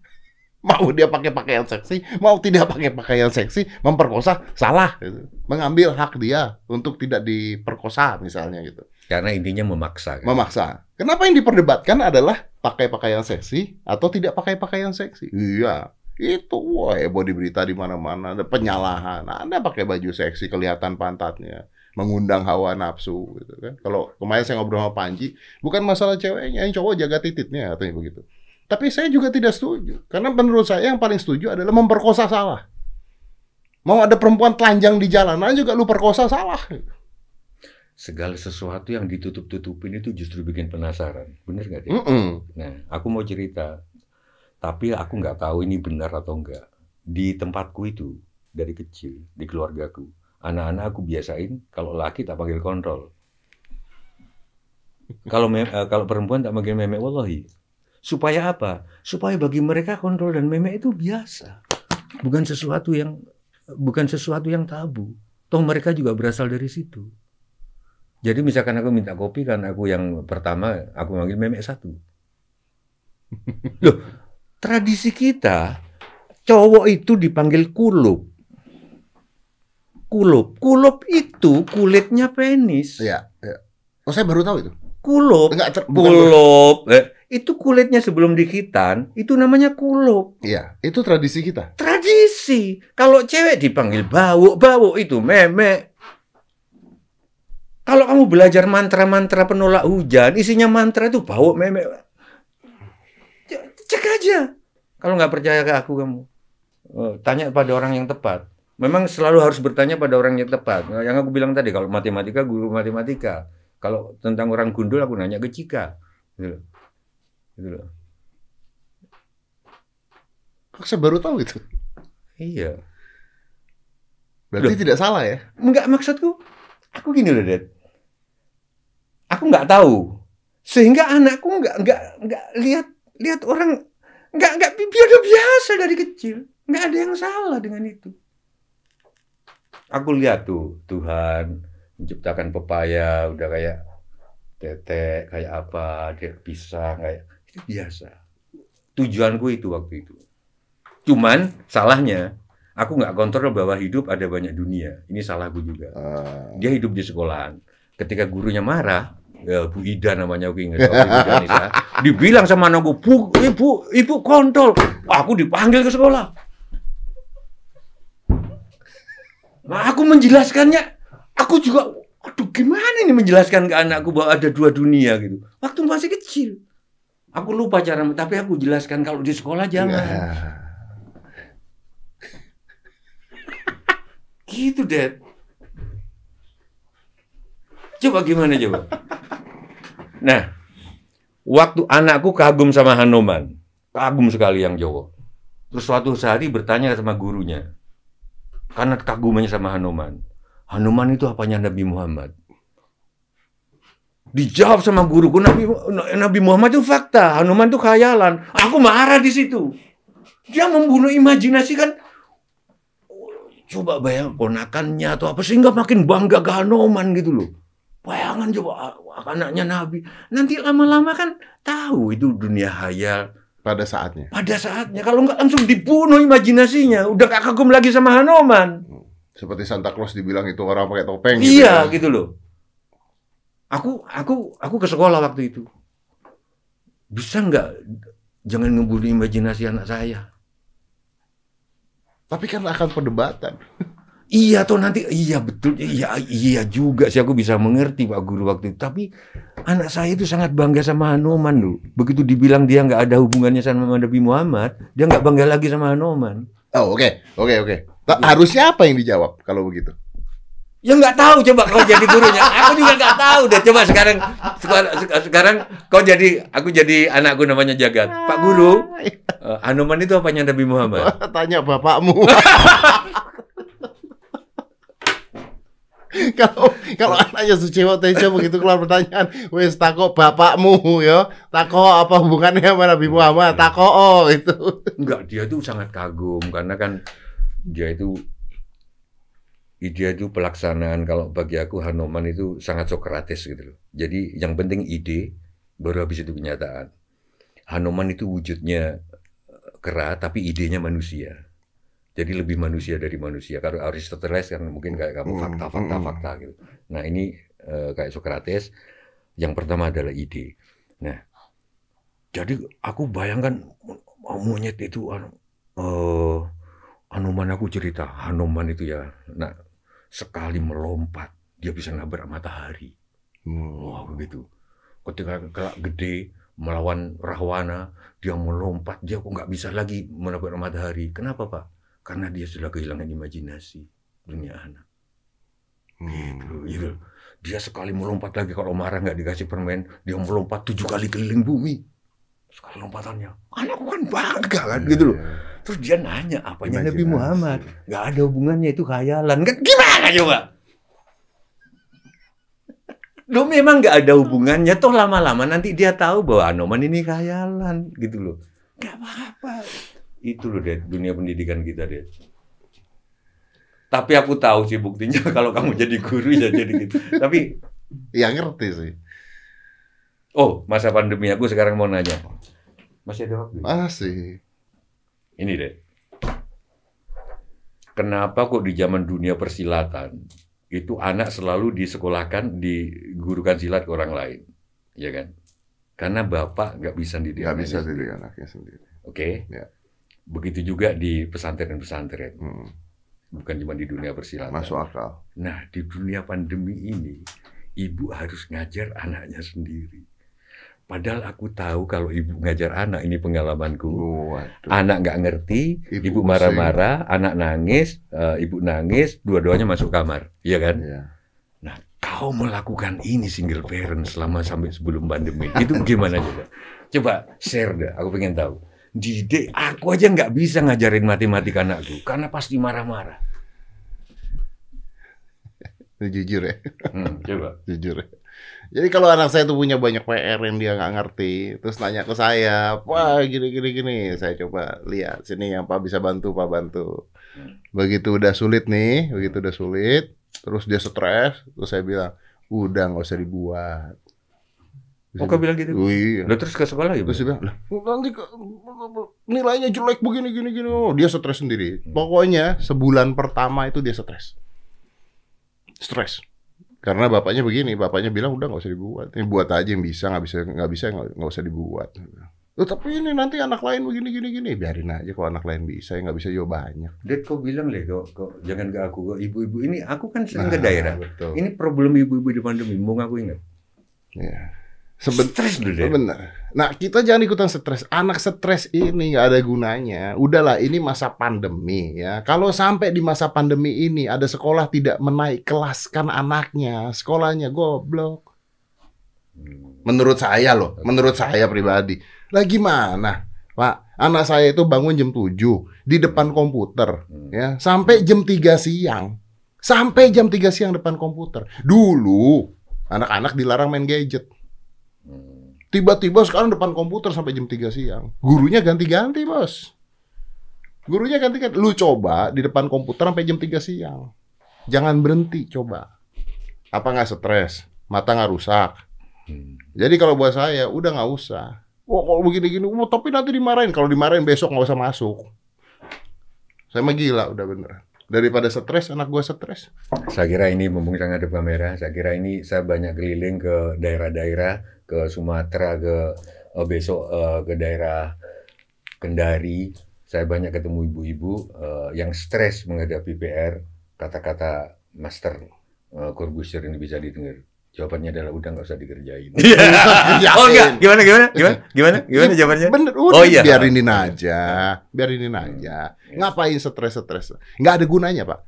Mau dia pakai pakaian seksi, mau tidak pakai pakaian seksi, memperkosa salah. Gitu. Mengambil hak dia untuk tidak diperkosa misalnya gitu. Karena intinya memaksa kan. Memaksa. Kenapa yang diperdebatkan adalah pakai pakaian seksi atau tidak pakai pakaian seksi? Iya. Itu wah heboh di berita di mana-mana ada penyalahan. Anda pakai baju seksi kelihatan pantatnya, mengundang hawa nafsu gitu kan. Kalau kemarin saya ngobrol sama Panji, bukan masalah ceweknya, yang cowok jaga tititnya katanya begitu. Tapi saya juga tidak setuju. Karena menurut saya yang paling setuju adalah memperkosa salah. Mau ada perempuan telanjang di jalanan juga lu perkosa salah. Segala sesuatu yang ditutup-tutupin itu justru bikin penasaran. Bener nggak deh? Mm-mm. Nah, aku mau cerita. Tapi aku nggak tahu ini benar atau enggak. Di tempatku itu, dari kecil, di keluargaku, anak-anak aku biasain kalau laki tak panggil kontrol. Kalau me- eh, kalau perempuan tak panggil memek wallahi. Supaya apa? Supaya bagi mereka kontrol dan memek itu biasa. Bukan sesuatu yang bukan sesuatu yang tabu. Toh mereka juga berasal dari situ. Jadi misalkan aku minta kopi kan aku yang pertama aku manggil memek satu. Loh, tradisi kita cowok itu dipanggil kulup. Kulup, kulup itu kulitnya penis. Iya, iya. Oh, saya baru tahu itu. Kulup, Enggak, ter- bukan- kulup. Eh, itu kulitnya sebelum dikitan, itu namanya kulup. Iya, itu tradisi kita. Tradisi. Kalau cewek dipanggil bau, bau itu memek. Kalau kamu belajar mantra-mantra penolak hujan, isinya mantra itu bau memek. Cek aja. Kalau nggak percaya ke aku kamu, Eh, tanya pada orang yang tepat. Memang selalu harus bertanya pada orang yang tepat. Yang aku bilang tadi, kalau matematika guru matematika, kalau tentang orang gundul aku nanya ke Cika. Gitu loh. Gitu loh. Kok saya baru tahu itu? Iya. Berarti tidak salah ya? Enggak maksudku, aku gini loh, Dad. Aku nggak tahu. Sehingga anakku nggak nggak nggak lihat lihat orang nggak nggak biasa dari kecil. Nggak ada yang salah dengan itu. Aku lihat tuh Tuhan menciptakan pepaya udah kayak tetek kayak apa dia pisang kayak itu biasa. Tujuanku itu waktu itu. Cuman salahnya aku nggak kontrol bahwa hidup ada banyak dunia. Ini salahku juga. Eh, Dia hidup di sekolahan. Ketika gurunya marah, ya Bu Ida namanya aku ingat. *laughs* dibilang sama anakku, Bu, ibu, ibu kontol. Aku dipanggil ke sekolah. Nah, aku menjelaskannya, aku juga, aduh gimana ini menjelaskan ke anakku bahwa ada dua dunia gitu. Waktu masih kecil. Aku lupa cara, tapi aku jelaskan kalau di sekolah jangan. ya. *laughs* Gitu, Dad. Coba gimana coba? Nah, waktu anakku kagum sama Hanuman, kagum sekali yang Jawa. Terus suatu hari bertanya sama gurunya, karena kagumannya sama Hanuman. Hanuman itu apanya Nabi Muhammad? Dijawab sama guruku Nabi Nabi Muhammad itu fakta, Hanuman itu khayalan. Aku marah di situ. Dia membunuh imajinasi kan. Coba bayang ponakannya atau apa sehingga makin bangga ke Hanuman gitu loh. Bayangan coba anaknya Nabi. Nanti lama-lama kan tahu itu dunia hayal. Pada saatnya. Pada saatnya kalau nggak langsung dibunuh imajinasinya, udah gak kagum lagi sama Hanuman. Seperti Santa Claus dibilang itu orang pakai topeng. Iya gitu. ya. gitu loh. Aku aku aku ke sekolah waktu itu. Bisa nggak jangan ngebunuh imajinasi anak saya? Tapi kan akan perdebatan. *laughs* Iya toh nanti iya betul iya iya juga sih aku bisa mengerti Pak Guru waktu itu. Tapi anak saya itu sangat bangga sama Hanuman loh. Begitu dibilang dia nggak ada hubungannya sama Nabi Muhammad, dia nggak bangga lagi sama Hanuman. Oh oke oke oke. Ta- Harusnya apa yang dijawab kalau begitu? Ya nggak tahu coba kau jadi gurunya. Aku juga nggak tahu deh. Coba sekarang sekarang, sekarang kau jadi aku jadi anakku namanya Jagat. Pak Guru, eh, Hanuman itu apanya Nabi Muhammad? *laughs* Tanya bapakmu. *laughs* *laughs* kalau kalau anaknya Suciwo Tejo begitu keluar pertanyaan, wes takok bapakmu ya, takok apa hubungannya sama Nabi Muhammad, takok oh itu. Enggak, dia tuh sangat kagum karena kan dia itu ide itu pelaksanaan kalau bagi aku Hanuman itu sangat Sokrates gitu loh. Jadi yang penting ide baru habis itu kenyataan. Hanuman itu wujudnya eh, kera tapi idenya manusia. Jadi lebih manusia dari manusia. Kalau Aristoteles kan mungkin kayak kamu Hmm, fakta, hmm, fakta, hmm. gitu. Nah ini eh, kayak Sokrates. Yang pertama adalah ide. Nah, jadi aku bayangkan monyet itu anu, eh Hanuman aku cerita, Hanuman itu ya, nah sekali melompat dia bisa nabrak matahari. Wah begitu. Ketika kelak gede melawan Rahwana, dia melompat, dia kok nggak bisa lagi menabrak matahari. Kenapa pak? Karena dia sudah kehilangan imajinasi dunia anak. Gitu, gitu. Dia sekali melompat lagi kalau marah nggak dikasih permen, dia melompat tujuh kali keliling bumi. Sekali lompatannya, anakku kan bangga kan gitu loh. Terus dia nanya apanya Nabi. Muhammad? Nggak ada hubungannya itu khayalan kan? Gimana coba? Lo memang nggak ada hubungannya, toh lama-lama nanti dia tahu bahwa Anoman ini khayalan gitu loh. Gak apa-apa. Itu loh deh dunia pendidikan kita deh. Tapi aku tahu sih buktinya *laughs* kalau kamu jadi guru ya jadi gitu. Tapi Ya ngerti sih. oh masa pandemi aku sekarang mau nanya. Masih ada waktu? Masih. Ini deh. Kenapa kok di zaman dunia persilatan itu anak selalu disekolahkan, digurukan silat ke orang lain, ya kan? Karena bapak nggak bisa didik Nggak bisa sendiri. didik anaknya sendiri. Oke. Ya. Begitu juga di pesantren-pesantren, Hmm, bukan cuma di dunia persilatan. masuk akal. Nah, di dunia pandemi ini, ibu harus ngajar anaknya sendiri. Padahal aku tahu kalau ibu ngajar anak, ini pengalamanku. Waduh. Anak nggak ngerti, Ibu marah-marah, anak nangis, eh, ibu nangis, dua-duanya masuk kamar, iya kan? Iya. Nah, kau melakukan ini single parent selama sampai sebelum pandemi, itu gimana coba? Coba share deh, aku pengen tahu. Didik, aku aja nggak bisa ngajarin matematika anakku, karena pasti marah-marah. Jujur ya, Hmm, coba. *laughs* jujur ya. Jadi kalau anak saya tuh punya banyak PR yang dia nggak ngerti, terus nanya ke saya, wah gini gini gini, saya coba lihat sini yang Pak bisa bantu, Pak bantu. Begitu udah sulit nih, begitu udah sulit, terus dia stres, terus saya bilang, udah nggak usah dibuat. Oh, kau bilang gitu? Oh iya. Lo terus ke sekolah ya? Terus bilang, lah, nanti nilainya jelek begini gini gini. Oh, dia stres sendiri. Pokoknya sebulan pertama itu dia stres. Stres. Karena bapaknya begini, bapaknya bilang udah nggak usah dibuat. Ini buat aja yang bisa, nggak bisa nggak bisa nggak usah dibuat. Loh, tapi ini nanti anak lain begini gini gini, biarin aja kalau anak lain bisa, ya nggak bisa juga banyak. Dad, kau bilang deh, kok, kok jangan ke aku, kok ibu-ibu ini, aku kan sering Nah, ke daerah. Betul. Ini problem ibu-ibu di pandemi, mau ngaku ingat? Ya. Seben- Stres dulu. Nah, kita jangan ikutan stres. Anak stres ini nggak ada gunanya. Udahlah, ini masa pandemi ya. Kalau sampai di masa pandemi ini ada sekolah tidak menaik kelaskan anaknya, sekolahnya goblok. Hmm. Menurut saya loh, menurut saya pribadi. Lah gimana? Pak, anak saya itu bangun jam 7 di depan komputer Hmm. ya, sampai jam 3 siang. Sampai jam 3 siang depan komputer. Dulu Anak-anak dilarang main gadget. Tiba-tiba sekarang depan komputer sampai jam 3 siang. Gurunya ganti-ganti, Bos. Gurunya ganti-ganti. Lu coba di depan komputer sampai jam 3 siang. Jangan berhenti, coba. Apa nggak stres? Mata nggak rusak? Hmm. Jadi kalau buat saya, udah nggak usah. Wah, kalau begini-gini, wah, tapi nanti dimarahin. Kalau dimarahin besok nggak usah masuk. Saya mah gila, udah bener. Daripada stres, anak gua stres. Saya kira ini mumpung sangat ada kamera, saya kira ini saya banyak keliling ke daerah-daerah, ke Sumatera, ke eh, besok eh, ke daerah Kendari. Saya banyak ketemu ibu-ibu eh, yang stres menghadapi PR. Kata-kata Master uh, Corbusier ini bisa didengar. Jawabannya adalah udah nggak usah dikerjain. *laughs* *laughs* oh enggak, gimana gimana gimana *laughs* gimana gimana jawabannya? Bener, udah Oh, iya. biarinin aja, biarinin aja. Iya. Ngapain stres-stres? Nggak ada gunanya, Pak.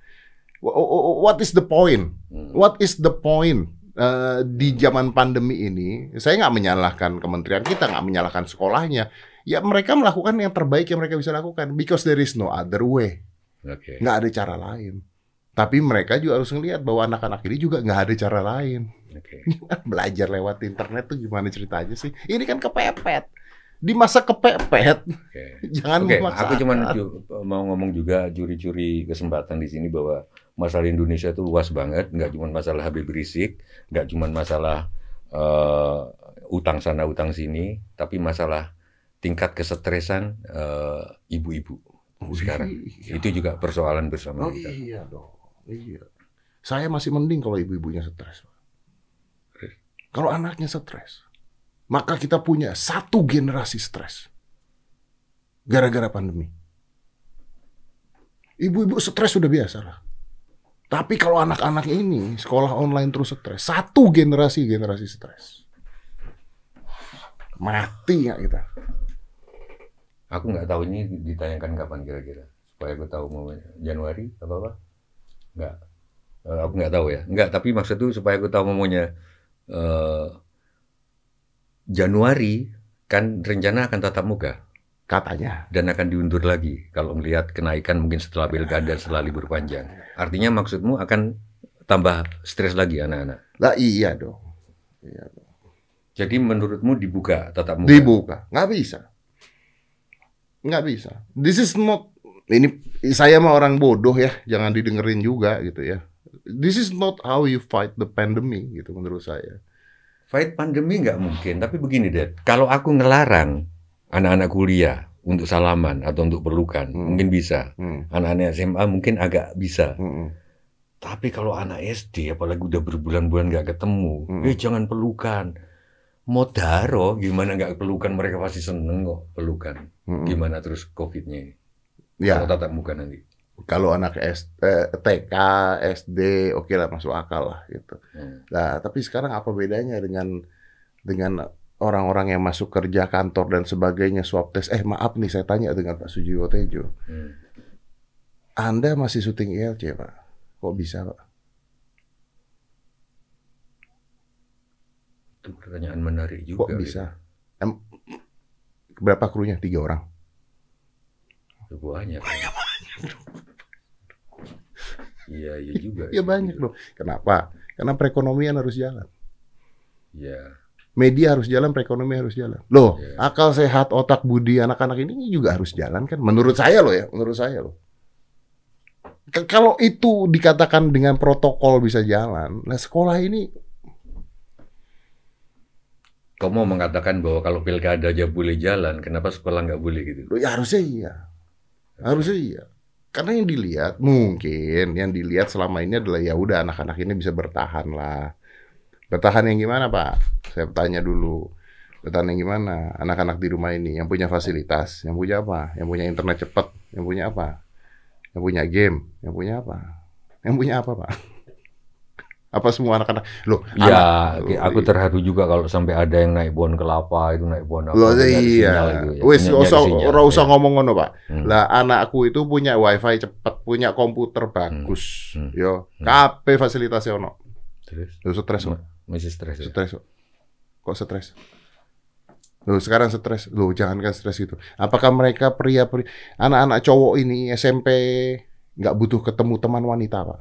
Wh- wh- What is the point? Hmm. What is the point eh, di zaman pandemi ini? Saya nggak menyalahkan kementerian kita, nggak menyalahkan sekolahnya. Ya mereka melakukan yang terbaik yang mereka bisa lakukan because there is no other way. Oke. Nggak ada cara lain. Tapi mereka juga harus ngelihat bahwa anak-anak ini juga nggak ada cara lain. Oke. *laughs* Belajar lewat internet tuh gimana ceritanya sih? Ini kan kepepet. Di masa kepepet, Oke. *laughs* jangan memaksa. aku cuma mau ngomong juga curi-curi kesempatan di sini bahwa masalah Indonesia itu luas banget, nggak cuma masalah Habib Rizik, nggak cuma masalah eh, utang sana utang sini, tapi masalah tingkat kesetresan eh, ibu-ibu sekarang. Iya. Itu juga persoalan bersama Oh kita. iya dong. Iya. Saya masih mending kalau ibu-ibunya stres. Kalau anaknya stres, maka kita punya satu generasi stres. Gara-gara pandemi. Ibu-ibu stres sudah biasa lah. Tapi kalau anak-anak ini sekolah online terus stres, satu generasi generasi stres. Mati nggak kita? Aku nggak tahu ini ditayangkan kapan kira-kira, supaya aku tahu mau Januari apa apa? Nggak. Eh, aku nggak tahu ya. Nggak, tapi maksud itu supaya aku tahu momennya eh, Januari kan rencana akan tatap muka Katanya. dan akan diundur lagi kalau melihat kenaikan mungkin setelah pilkada setelah libur panjang. Artinya maksudmu akan tambah stres lagi anak-anak. Lah iya dong. Iya dong. Jadi menurutmu dibuka tatap muka? Dibuka. Nggak bisa. Nggak bisa. This is not... Ini saya mah orang bodoh ya. Jangan didengerin juga gitu ya. This is not how you fight the pandemic gitu menurut saya. Fight pandemi nggak mungkin, tapi begini deh. Kalau aku ngelarang anak-anak kuliah untuk salaman atau untuk pelukan, Hmm. mungkin bisa. Hmm. Anak-anak SMA mungkin agak bisa. Hmm. Tapi kalau anak SD, apalagi udah berbulan-bulan nggak ketemu, Hmm. eh jangan pelukan. Modaro, gimana nggak pelukan? Mereka pasti seneng kok pelukan. Hmm. Gimana terus COVID-nya ini? Ya, Kalau tatap muka nanti. kalau anak S, eh, TK, SD, oke lah masuk akal lah gitu. Hmm. Nah, tapi sekarang apa bedanya dengan dengan orang-orang yang masuk kerja kantor dan sebagainya swab test? Eh maaf nih saya tanya dengan Pak Sujiwo Tejo. Hmm. Anda masih syuting ILC, Pak. Kok bisa, Pak? Itu pertanyaan menarik juga. Kok bisa? Em, berapa krunya? Tiga orang. Gitu. Banyak. Iya, iya juga. *laughs* Ya banyak loh. Kenapa? Karena perekonomian harus jalan. Iya. Media harus jalan, perekonomian harus jalan. Loh, Iya. akal sehat, otak budi anak-anak ini juga harus jalan kan? Menurut saya loh ya, menurut saya loh. K- Kalau itu dikatakan dengan protokol bisa jalan, nah sekolah ini Kau mau mengatakan bahwa kalau pilkada aja boleh jalan, kenapa sekolah nggak boleh gitu? loh, ya harusnya iya. Harusnya iya. Karena yang dilihat mungkin yang dilihat selama ini adalah ya udah anak-anak ini bisa bertahan lah. Bertahan yang gimana, Pak? Saya tanya dulu. Bertahan yang gimana? Anak-anak di rumah ini yang punya fasilitas, yang punya apa? Yang punya internet cepat, yang punya apa? Yang punya game, yang punya apa? Yang punya apa, Pak? *laughs* Apa semua anak-anak? Loh, Ya, anak- aku terharu juga kalau sampai ada yang naik pohon kelapa itu naik pohon apa? Sinyal iya. ya. Ora usah- ora usah ya. ngomong ngono, Pak. Hmm. Lah anakku itu punya wifi cepat, punya komputer bagus, Hmm. yo, Hmm. kabeh fasilitasnya ono. Terus Lu stres masih stres ya? stres kok. Stres? Lu sekarang stres, lu jangankan stres itu. Apakah mereka pria-pria, anak-anak cowok ini SMP nggak butuh ketemu teman wanita, Pak?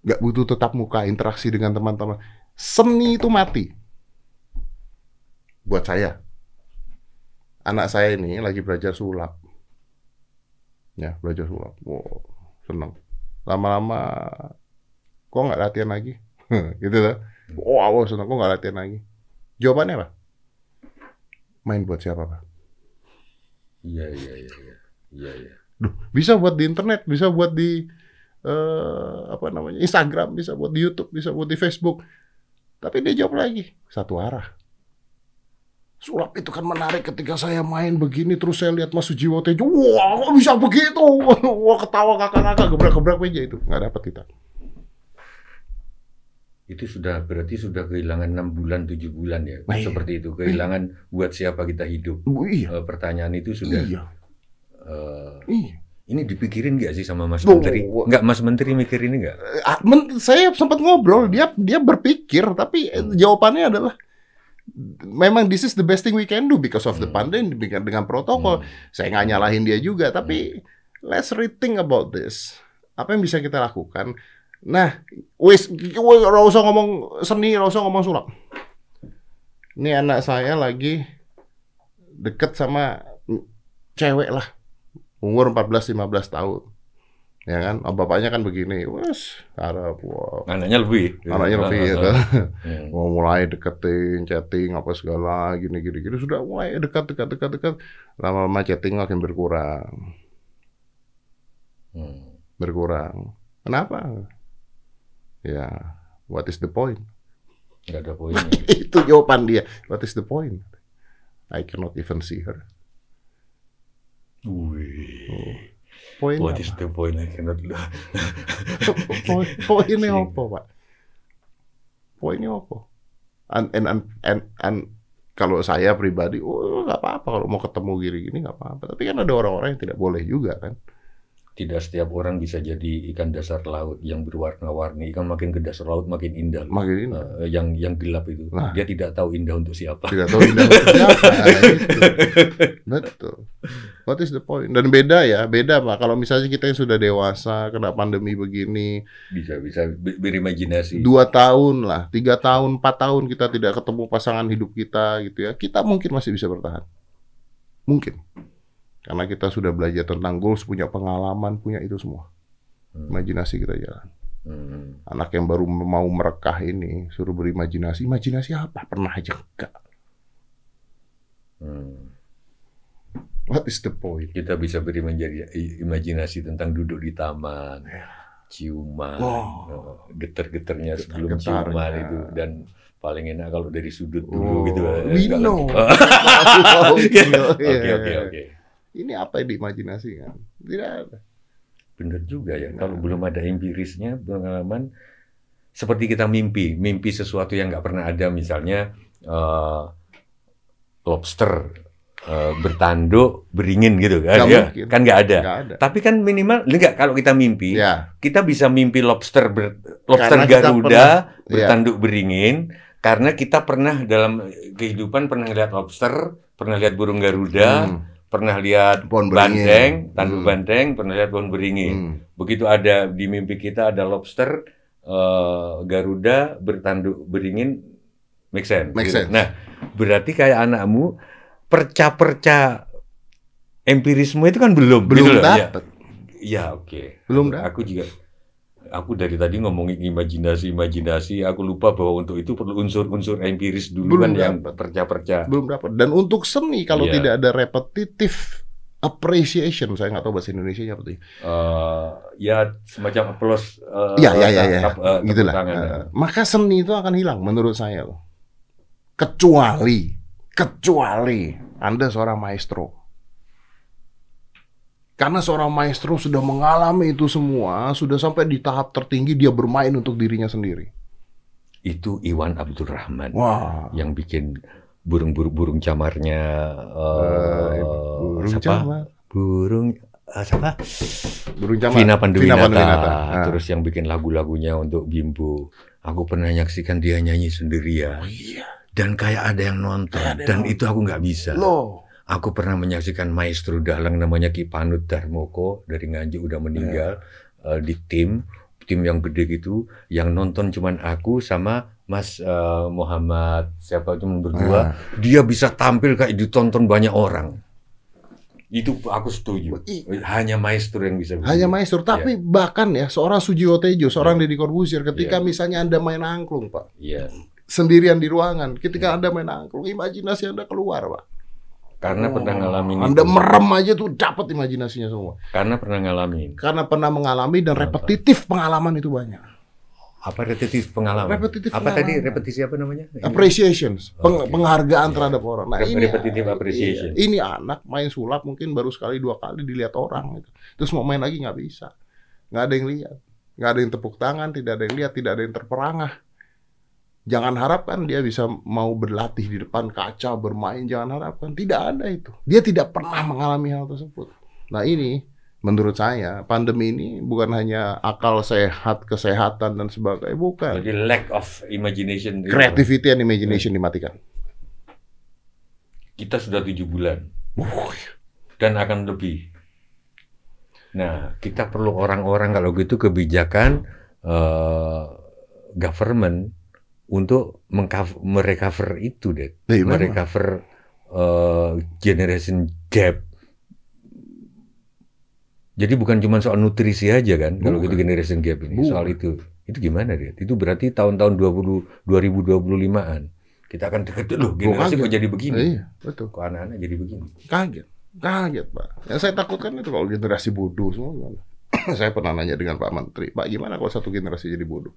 nggak butuh tetap muka, interaksi dengan teman-teman. Seni itu mati. Buat saya. Anak saya ini lagi belajar sulap. Ya, belajar sulap. Wow, seneng. Lama-lama, kok nggak latihan lagi? Gitu lah. Wow, wow, seneng. Kok nggak latihan lagi? Jawabannya apa? Main buat siapa, Pak? Iya, iya, iya, iya. Iya, iya. Duh, bisa buat di internet, bisa buat di eh, apa namanya Instagram, bisa buat di YouTube, bisa buat di Facebook. Tapi dia jawab lagi satu arah. Sulap itu kan menarik ketika saya main begini terus saya lihat Mas Sujiwo Tejo, wah kok bisa begitu? *laughs* Wah ketawa kakak-kakak gebrak-gebrak meja itu nggak dapat kita. Itu sudah berarti sudah kehilangan enam bulan tujuh bulan ya Nah, iya. seperti itu kehilangan buat siapa kita hidup. Oh, iya, Eh, pertanyaan itu sudah iya, iya. ini dipikirin nggak sih sama Mas. Menteri? Nggak Mas Menteri mikir ini nggak? Eh, ah, men- saya sempat ngobrol, dia dia berpikir, tapi eh, jawabannya adalah memang this is the best thing we can do because of the Hmm. pandemic dengan, dengan protokol. Hmm. Saya nggak nyalahin dia juga, tapi let's rethink about this. Apa yang bisa kita lakukan? Nah, wis, wis, nggak usah ngomong seni, nggak usah ngomong sulap. Ini anak saya lagi deket sama cewek lah, umur 14-15 tahun. Ya kan, oh, bapaknya kan begini, wes, harap, wah, Anaknya lebih. anaknya lebih gitu. Hmm. Mau mulai deketin, chatting apa segala, gini gini gini sudah mulai dekat dekat dekat dekat. Lama-lama chatting makin berkurang, Hmm. berkurang. Kenapa? Ya, what is the point? Nggak ada *laughs* poinnya. Itu jawaban dia. What is the point? I cannot even see her. Wih. Poin What apa? is the point? I cannot *laughs* Poin poinnya *laughs* apa, Pak? Poinnya apa? And, and, and, and, and kalau saya pribadi, oh nggak apa-apa kalau mau ketemu gini-gini nggak apa-apa. Tapi kan ada orang-orang yang tidak boleh juga kan. Tidak setiap orang bisa jadi ikan dasar laut yang berwarna-warni. Ikan makin ke dasar laut makin indah. Makin ini Eh, yang yang gelap itu. Nah. Dia tidak tahu indah untuk siapa. tidak tahu indah untuk siapa. *laughs* Nah, itu. Betul. What is the point? Dan beda ya, beda Pak. Kalau misalnya kita yang sudah dewasa, kena pandemi begini, Bisa bisa ber- berimajinasi. dua tahun lah, tiga tahun, empat tahun kita tidak ketemu pasangan hidup kita gitu ya, kita mungkin masih bisa bertahan. Mungkin. Karena kita sudah belajar tentang goals, punya pengalaman, punya itu semua. Hmm. Imajinasi kita jalan. Hmm. Anak yang baru mau merekah ini, suruh berimajinasi. Imajinasi apa? Pernah aja enggak. Hmm. What is the point? Kita bisa berimajinasi tentang duduk di taman, Ya. ciuman, eh, geter-geternya sebelum ciuman itu dan paling enak kalau dari sudut Oh, dulu gitu. eh, we know. *laughs* Oke oke *laughs* oke. Ini apa yang diimajinasikan? Tidak ada. Bener juga ya. Nah. Kalau belum ada empirisnya, pengalaman seperti kita mimpi, mimpi sesuatu yang nggak pernah ada, misalnya eh, lobster eh, bertanduk beringin gitu kan? Nggak ya, mungkin. kan nggak ada. Ada. Tapi kan minimal, enggak kalau kita mimpi, Ya, kita bisa mimpi lobster ber- lobster Karena Garuda pernah- iya. bertanduk beringin karena kita pernah dalam kehidupan pernah lihat lobster, pernah lihat burung Garuda, Hmm. Pernah lihat Pohon banteng, tanduk Hmm. banteng, pernah lihat pohon beringin. Hmm. Begitu ada di mimpi kita ada lobster eh, Garuda bertanduk beringin, make sense. Make gitu. sense. Nah, berarti kayak anakmu perca-perca empirisme itu kan belum, Belum gitu loh, ya. dapat. Ya oke. Belum aku, dapat. aku juga aku dari tadi ngomongin imajinasi imajinasi aku lupa bahwa untuk itu perlu unsur-unsur empiris dulu Belum kan yang perca-perca. Belum dapat. Dan untuk seni kalau Iya. tidak ada repetitive appreciation, saya nggak tahu bahasa Indonesia apa tuh. Eh, ya semacam applause eh, Iya, iya, iya, iya. tap- tepuk Gitulah. tangan. Eh, maka seni itu akan hilang menurut saya loh. Kecuali, kecuali Anda seorang maestro. Karena seorang maestro sudah mengalami itu semua, sudah sampai di tahap tertinggi dia bermain untuk dirinya sendiri. Itu Iwan Abdurrahman Wah, yang bikin burung-burung burung camarnya eh, Eh, burung siapa? camar. Burung eh, siapa? Burung camar. Vina Panduwinata. Panduwinata. Ah. Terus yang bikin lagu-lagunya untuk Bimbo. Aku pernah nyaksikan dia nyanyi sendirian. Oh iya. Dan kayak ada yang nonton. Ada Dan yang itu aku nggak bisa. Loh. Aku pernah menyaksikan maestro dalang namanya Ki Panut Darmoko dari Nganjuk udah meninggal Iya. eh, di tim. tim yang gede gitu, yang nonton cuman aku sama Mas eh, Muhammad siapa itu berdua, Ah. dia bisa tampil kayak ditonton banyak orang. Itu aku setuju. Hanya maestro yang bisa. Hanya maestro, tapi bahkan ya seorang Sujiwo Tejo, seorang Deddy Corbuzier, ketika Iya. misalnya Anda main angklung, Pak, Iya. sendirian di ruangan, ketika Anda main angklung, imajinasi Anda keluar, Pak. Karena pernah ngalamin Oh, Anda itu. merem aja tuh dapat imajinasinya semua. Karena pernah ngalamin. Karena pernah mengalami dan repetitif pengalaman itu banyak. Apa repetitif pengalaman? Repetitif apa tadi pengalaman. repetisi apa namanya? Appreciation, peng- penghargaan Iya. terhadap orang. Nah, ini repetitive appreciation. Iya, ini anak main sulap mungkin baru sekali dua kali dilihat orang gitu. Terus mau main lagi nggak bisa. Nggak ada yang lihat. Nggak ada yang tepuk tangan, tidak ada yang lihat, tidak ada yang terperangah. Jangan harapkan dia bisa mau berlatih di depan kaca bermain, jangan harapkan. Tidak ada itu. Dia tidak pernah mengalami hal tersebut. Nah ini menurut saya pandemi ini bukan hanya akal sehat, kesehatan dan sebagainya, bukan. Jadi lack of imagination. Creativity and imagination dimatikan. Kita sudah tujuh bulan Uh, dan akan lebih. Nah, kita perlu orang-orang kalau gitu kebijakan eh, government untuk merecover itu deh, mana? merecover eh, generation gap. Jadi bukan cuma soal nutrisi aja kan, kalau Bukan. gitu generation gap ini, Bukan. soal itu. Itu gimana dia? Itu berarti tahun-tahun 20 2025-an. Kita akan deket loh, generasi kok jadi begini. Iya, betul. Kok anak-anak jadi begini? Kaget, kaget Pak. Yang saya takutkan itu kalau generasi bodoh semua gimana? *clears throat* saya pernah nanya dengan Pak Menteri, Pak gimana kalau satu generasi jadi bodoh?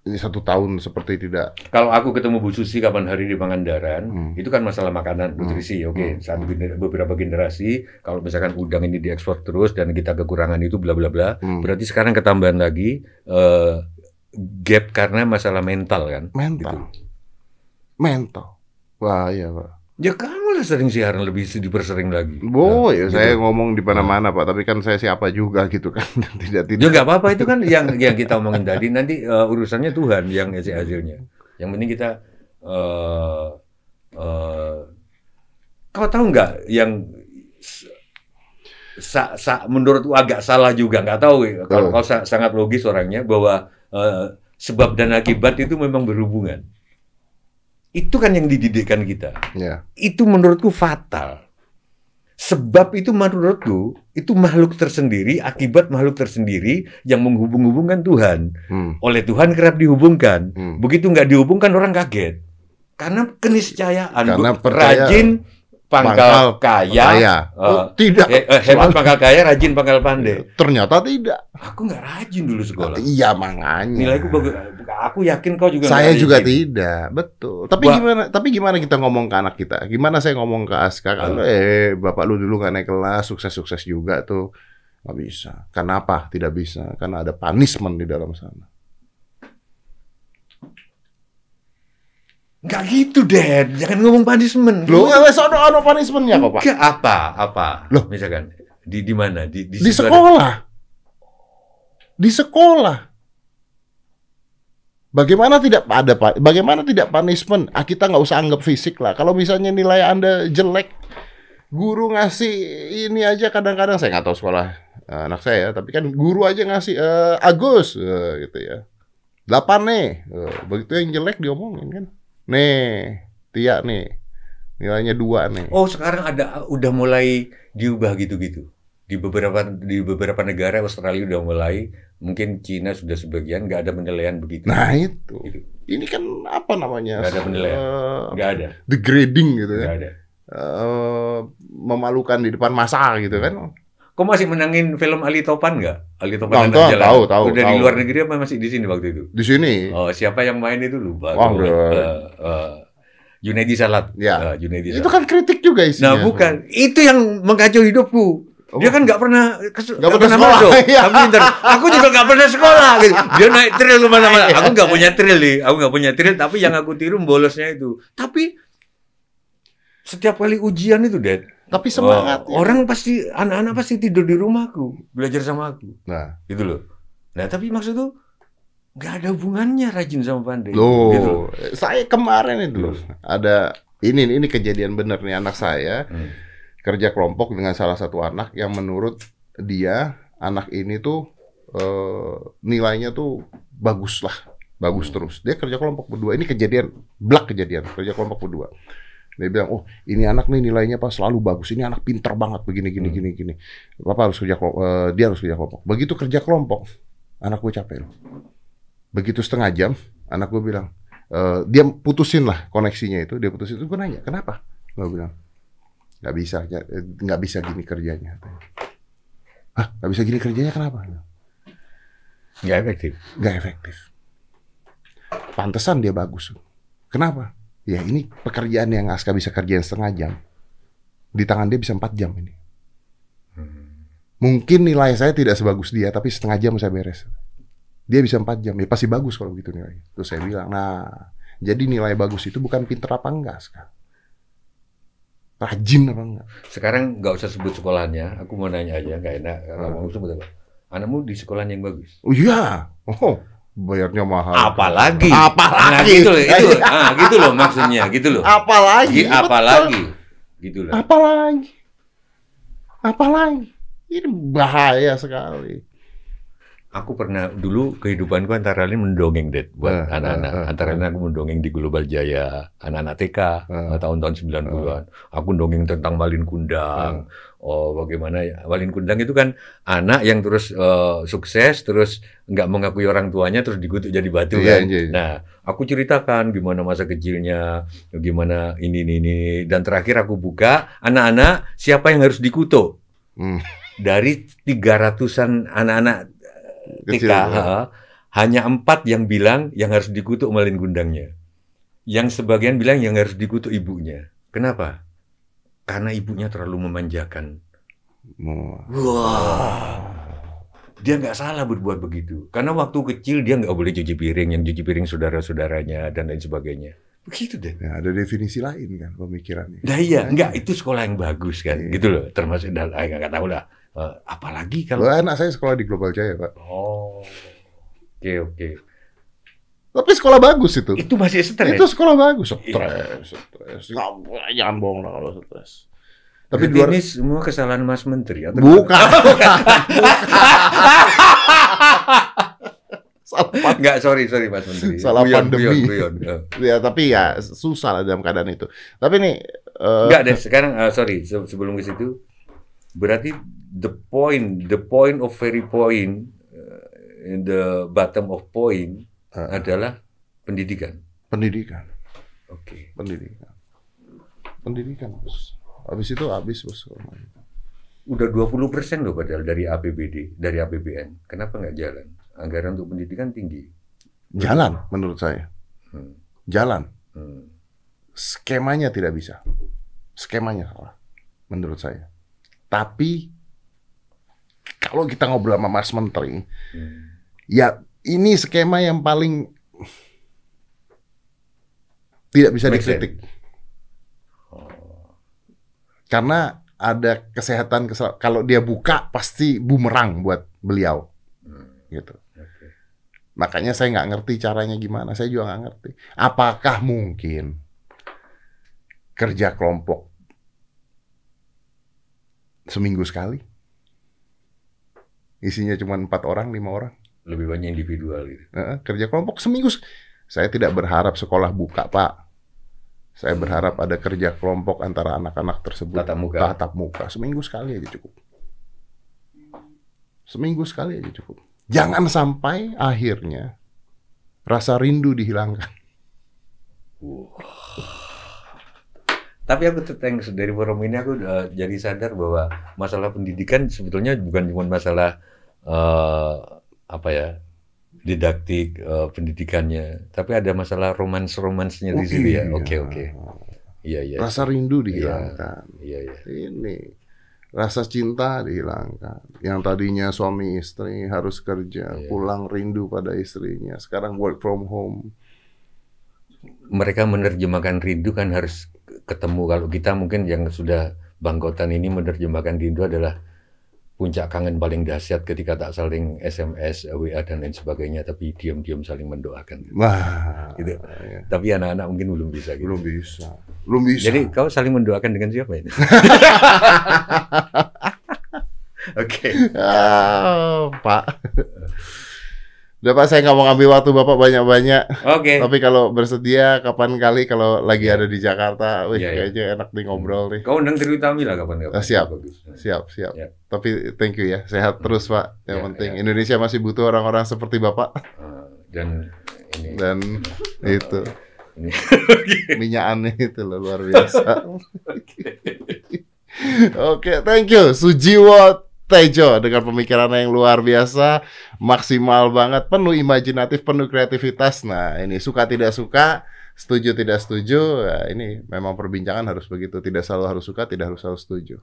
Ini satu tahun seperti tidak. Kalau aku ketemu Bu Susi kapan hari di Pangandaran, Hmm. itu kan masalah makanan, nutrisi, oke. Hmm. Satu gener- beberapa generasi, kalau misalkan udang ini diekspor terus dan kita kekurangan itu bla bla bla, Hmm. berarti sekarang ketambahan lagi eh, gap karena masalah mental kan. Mental, Gitu. mental. Wah iya Pak. Ya kamu lah sering siaran lebih dipersering lagi. Boh, Nah, ya gitu. saya ngomong di mana-mana Pak, tapi kan saya siapa juga gitu kan. *laughs* tidak Ya tidak. nggak apa-apa itu kan yang yang kita omongin tadi nanti eh, urusannya Tuhan yang ngasih hasilnya. Yang penting kita eh eh, kau tahu nggak yang sa, sa, menurutku agak salah juga nggak tahu ya. kalau Oh. kau sa- sangat logis orangnya bahwa eh, sebab dan akibat itu memang berhubungan. Itu kan yang dididikkan kita Ya. itu menurutku fatal. Sebab itu menurutku itu makhluk tersendiri, akibat makhluk tersendiri yang menghubung-hubungkan Tuhan. Hmm. Oleh Tuhan kerap dihubungkan. Hmm. Begitu nggak dihubungkan orang kaget. Karena keniscayaan, Karena percaya- rajin pangkal, kaya, Saya. Oh, tidak. eh, eh, hebat pangkal kaya, rajin pangkal pandai. Ternyata tidak. Aku nggak rajin dulu sekolah. Iya makanya. Nilaiku bagus. Aku yakin kau juga. Saya juga rajin. tidak, betul. Tapi Ba- gimana? Tapi gimana kita ngomong ke anak kita? Gimana saya ngomong ke Aska? Kalau eh bapak lu dulu nggak naik kelas, sukses-sukses juga tuh, nggak bisa. Kenapa tidak bisa? Karena ada punishment di dalam sana. Nggak gitu, Dad. Jangan ngomong punishment. Lu eh sono ono punishmentnya kok pak? Enggak apa, apa? Loh. misalkan di di mana? Di di, Di situ ada- sekolah, di sekolah. Bagaimana tidak ada pak? Bagaimana tidak punishment? Ah, kita nggak usah anggap fisik lah. Kalau misalnya nilai anda jelek, guru ngasih ini aja kadang-kadang saya nggak tahu sekolah eh, anak saya, tapi kan guru aja ngasih eh, Agus eh, gitu ya. Delapan nih, Eh, begitu yang jelek diomongin kan. Nih, Tia nih, nilainya dua nih. Oh, sekarang ada udah mulai diubah gitu-gitu. Di beberapa di beberapa negara Australia udah mulai, mungkin Cina sudah sebagian nggak ada penilaian begitu. Nah itu, Gitu. ini kan apa namanya? Nggak ada penilaian. Eh, Nggak ada, degrading gitu nggak kan. ada. Eh, memalukan di depan masa gitu kan. Kau masih menangin film Ali Topan nggak? Ali Topan Nonton, Anak Jalan. tahu, tahu, Udah di tahu. luar negeri apa masih di sini waktu itu? Di sini. Oh, siapa yang main itu lupa. Udah. Eh, eh, Junaidi Salat. Ya. Eh, Junaidi itu Salat. kan kritik juga isinya. Nah, bukan. Itu yang mengkacau hidupku. Oh. Dia kan nggak pernah nggak pernah pernah sekolah. masuk. Iya. *laughs* Pinter. Aku juga nggak pernah sekolah. Gitu. Dia naik trail ke mana-mana. *laughs* Aku nggak punya trail nih. Aku nggak punya trail. Tapi yang aku tiru bolosnya itu. Tapi setiap kali ujian itu, Dad. Tapi semangat. oh, orang pasti anak-anak pasti tidur di rumahku belajar sama aku. Nah, Gitu loh. Nah, tapi maksud tuh nggak ada hubungannya rajin sama pandai. loh, Gitu loh. saya kemarin itu ada ini ini kejadian bener nih anak saya Hmm. kerja kelompok dengan salah satu anak yang menurut dia anak ini tuh eh, nilainya tuh bagus lah, bagus terus. Dia kerja kelompok berdua. Ini kejadian, blak kejadian, kerja kelompok berdua. Dia bilang, oh ini anak nih nilainya pas selalu bagus. Ini anak pinter banget begini gini Hmm. gini gini. Bapak harus kerja kelompok, eh, dia harus kerja kelompok. Begitu kerja kelompok, anak gue capek loh. Begitu setengah jam, anak gue bilang, eh, dia putusin lah koneksinya itu. Dia putusin itu. Gue nanya, kenapa? Gue bilang, nggak bisa, ya, nggak bisa gini kerjanya. Hah, nggak bisa gini kerjanya kenapa? Nggak efektif. nggak efektif. Pantesan dia bagus. Kenapa? Ya ini pekerjaan yang Aska bisa kerjain setengah jam. Di tangan dia bisa 4 jam ini. Mungkin nilai saya tidak sebagus dia, tapi setengah jam saya beres. Dia bisa 4 jam, ya pasti bagus kalau begitu nilai. Terus saya bilang, nah jadi nilai bagus itu bukan pinter apa enggak, Aska. Rajin apa enggak? Sekarang nggak usah sebut sekolahnya. Aku mau nanya aja, nggak enak. Kalau Hmm. mau sebut apa? Anakmu di sekolah yang bagus. Oh iya, oh bayarnya mahal. Apalagi. Apalagi. Nah, gitu loh, itu. *laughs* Ah, gitu loh maksudnya, gitu loh. Apalagi? Gi- Apalagi. Gitu loh. Apalagi? Apalagi? Ini bahaya sekali. Aku pernah dulu kehidupanku antara lain mendongeng Dad buat Eh, anak-anak. eh, eh, antara lain aku mendongeng di Global Jaya, anak-anak TK Eh. tahun-tahun 90-an. Aku dongeng tentang Malin Kundang. Oh, bagaimana ya? Malin Kundang itu kan anak yang terus eh, sukses, terus nggak mengakui orang tuanya, terus dikutuk jadi batu Iya, kan. iya, iya. Nah, aku ceritakan gimana masa kecilnya, gimana ini ini ini dan terakhir aku buka anak-anak siapa yang harus dikutuk Hmm. dari 300-an anak-anak Kecil, ya. ha, hanya empat yang bilang yang harus dikutuk Malin Kundangnya. Yang sebagian bilang yang harus dikutuk ibunya. Kenapa? Karena ibunya terlalu memanjakan. Wah, dia nggak salah berbuat begitu. Karena waktu kecil dia nggak boleh cuci piring, yang cuci piring saudara-saudaranya dan lain sebagainya. Begitu deh. Ya, ada definisi lain kan pemikirannya. Nah iya, enggak itu sekolah yang bagus kan, Iya. gitu loh. Termasuk dan ah, nggak tahu lah. Eh, apalagi Loh, kalau anak saya sekolah di Global Jaya, Pak. oh, oke oke. Tapi sekolah bagus itu. Itu masih stres. Itu sekolah bagus. Iya. Stres, stres. Nggak, jangan bohong lah kalau stres. Tapi luar ini semua kesalahan Mas Menteri atau bukan. *laughs* Salah Pak. Enggak, sorry, sorry Mas Menteri. Salah Guyon, pandemi. guyon. Eh. Ya, tapi ya susah lah dalam keadaan itu. Tapi nih eh, Enggak deh, sekarang eh, sorry se- sebelum ke situ berarti the point the point of very point eh, in the bottom of point eh, adalah pendidikan. pendidikan, Oke. pendidikan. Pendidikan, Bos. Habis itu habis, Bos. Udah 20% loh padahal dari APBD, dari APBN. Kenapa nggak jalan? Anggaran untuk pendidikan tinggi. Jalan menurut saya. Hmm. Jalan. Hmm. Skemanya tidak bisa. Skemanya salah menurut saya. Tapi kalau kita ngobrol sama Mas Menteri, Hmm. ya ini skema yang paling tidak bisa Make dikritik. Oh. Karena ada kesehatan kesel- kalau dia buka pasti bumerang buat beliau Hmm. gitu. Makanya saya nggak ngerti caranya gimana. Saya juga nggak ngerti. Apakah mungkin kerja kelompok seminggu sekali? Isinya cuma empat orang, lima orang. Lebih banyak individual gitu. Heeh, kerja kelompok seminggu. se- Saya tidak berharap sekolah buka, Pak. Saya berharap ada kerja kelompok antara anak-anak tersebut. Tatap muka. Tatap muka. Seminggu sekali aja cukup. Seminggu sekali aja cukup. Jangan sampai akhirnya rasa rindu dihilangkan. Tapi aku thanks dari forum ini aku uh, jadi sadar bahwa masalah pendidikan sebetulnya bukan cuma masalah eh, apa ya didaktik eh, pendidikannya, tapi ada masalah romans-romansnya di situ ya. iya. Oke oke. Iya iya. Rasa rindu dihilangkan. Iya iya. Ini rasa cinta dihilangkan. Yang tadinya suami istri harus kerja, Iya. pulang rindu pada istrinya. Sekarang work from home. Mereka menerjemahkan rindu kan harus ketemu. Kalau kita mungkin yang sudah bangkotan ini menerjemahkan rindu adalah puncak kangen paling dahsyat ketika tak saling SMS, WA dan lain sebagainya, tapi diam-diam saling mendoakan. Wah, Gitu. ya, Tapi anak-anak mungkin belum bisa gitu. belum bisa. Belum bisa. Jadi kau saling mendoakan dengan siapa itu? *laughs* Oke. Ah, Pak. Udah Pak, saya nggak mau ngambil waktu Bapak banyak-banyak. Oke. Tapi kalau bersedia, kapan kali kalau lagi ada di Jakarta, wih, Iya, iya. kayaknya enak nih ngobrol nih. Kau undang Tritami lah kapan-kapan. Ah, siap. Siap, siap. Ya. Tapi thank you ya, sehat terus Pak. Yang Ya, penting ya. Indonesia masih butuh orang-orang seperti Bapak. Ah, dan ini. Dan *laughs* itu ini. *laughs* minyak aneh itu loh luar biasa. *laughs* Oke, thank you Sujiwo Tejo dengan pemikiran yang luar biasa, maksimal banget, penuh imajinatif, penuh kreativitas. Nah, ini suka tidak suka, setuju tidak setuju, ya ini memang perbincangan harus begitu, tidak selalu harus suka, tidak harus selalu setuju.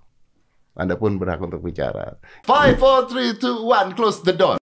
Anda pun berhak untuk bicara. Five, four, three, two, one, close the door.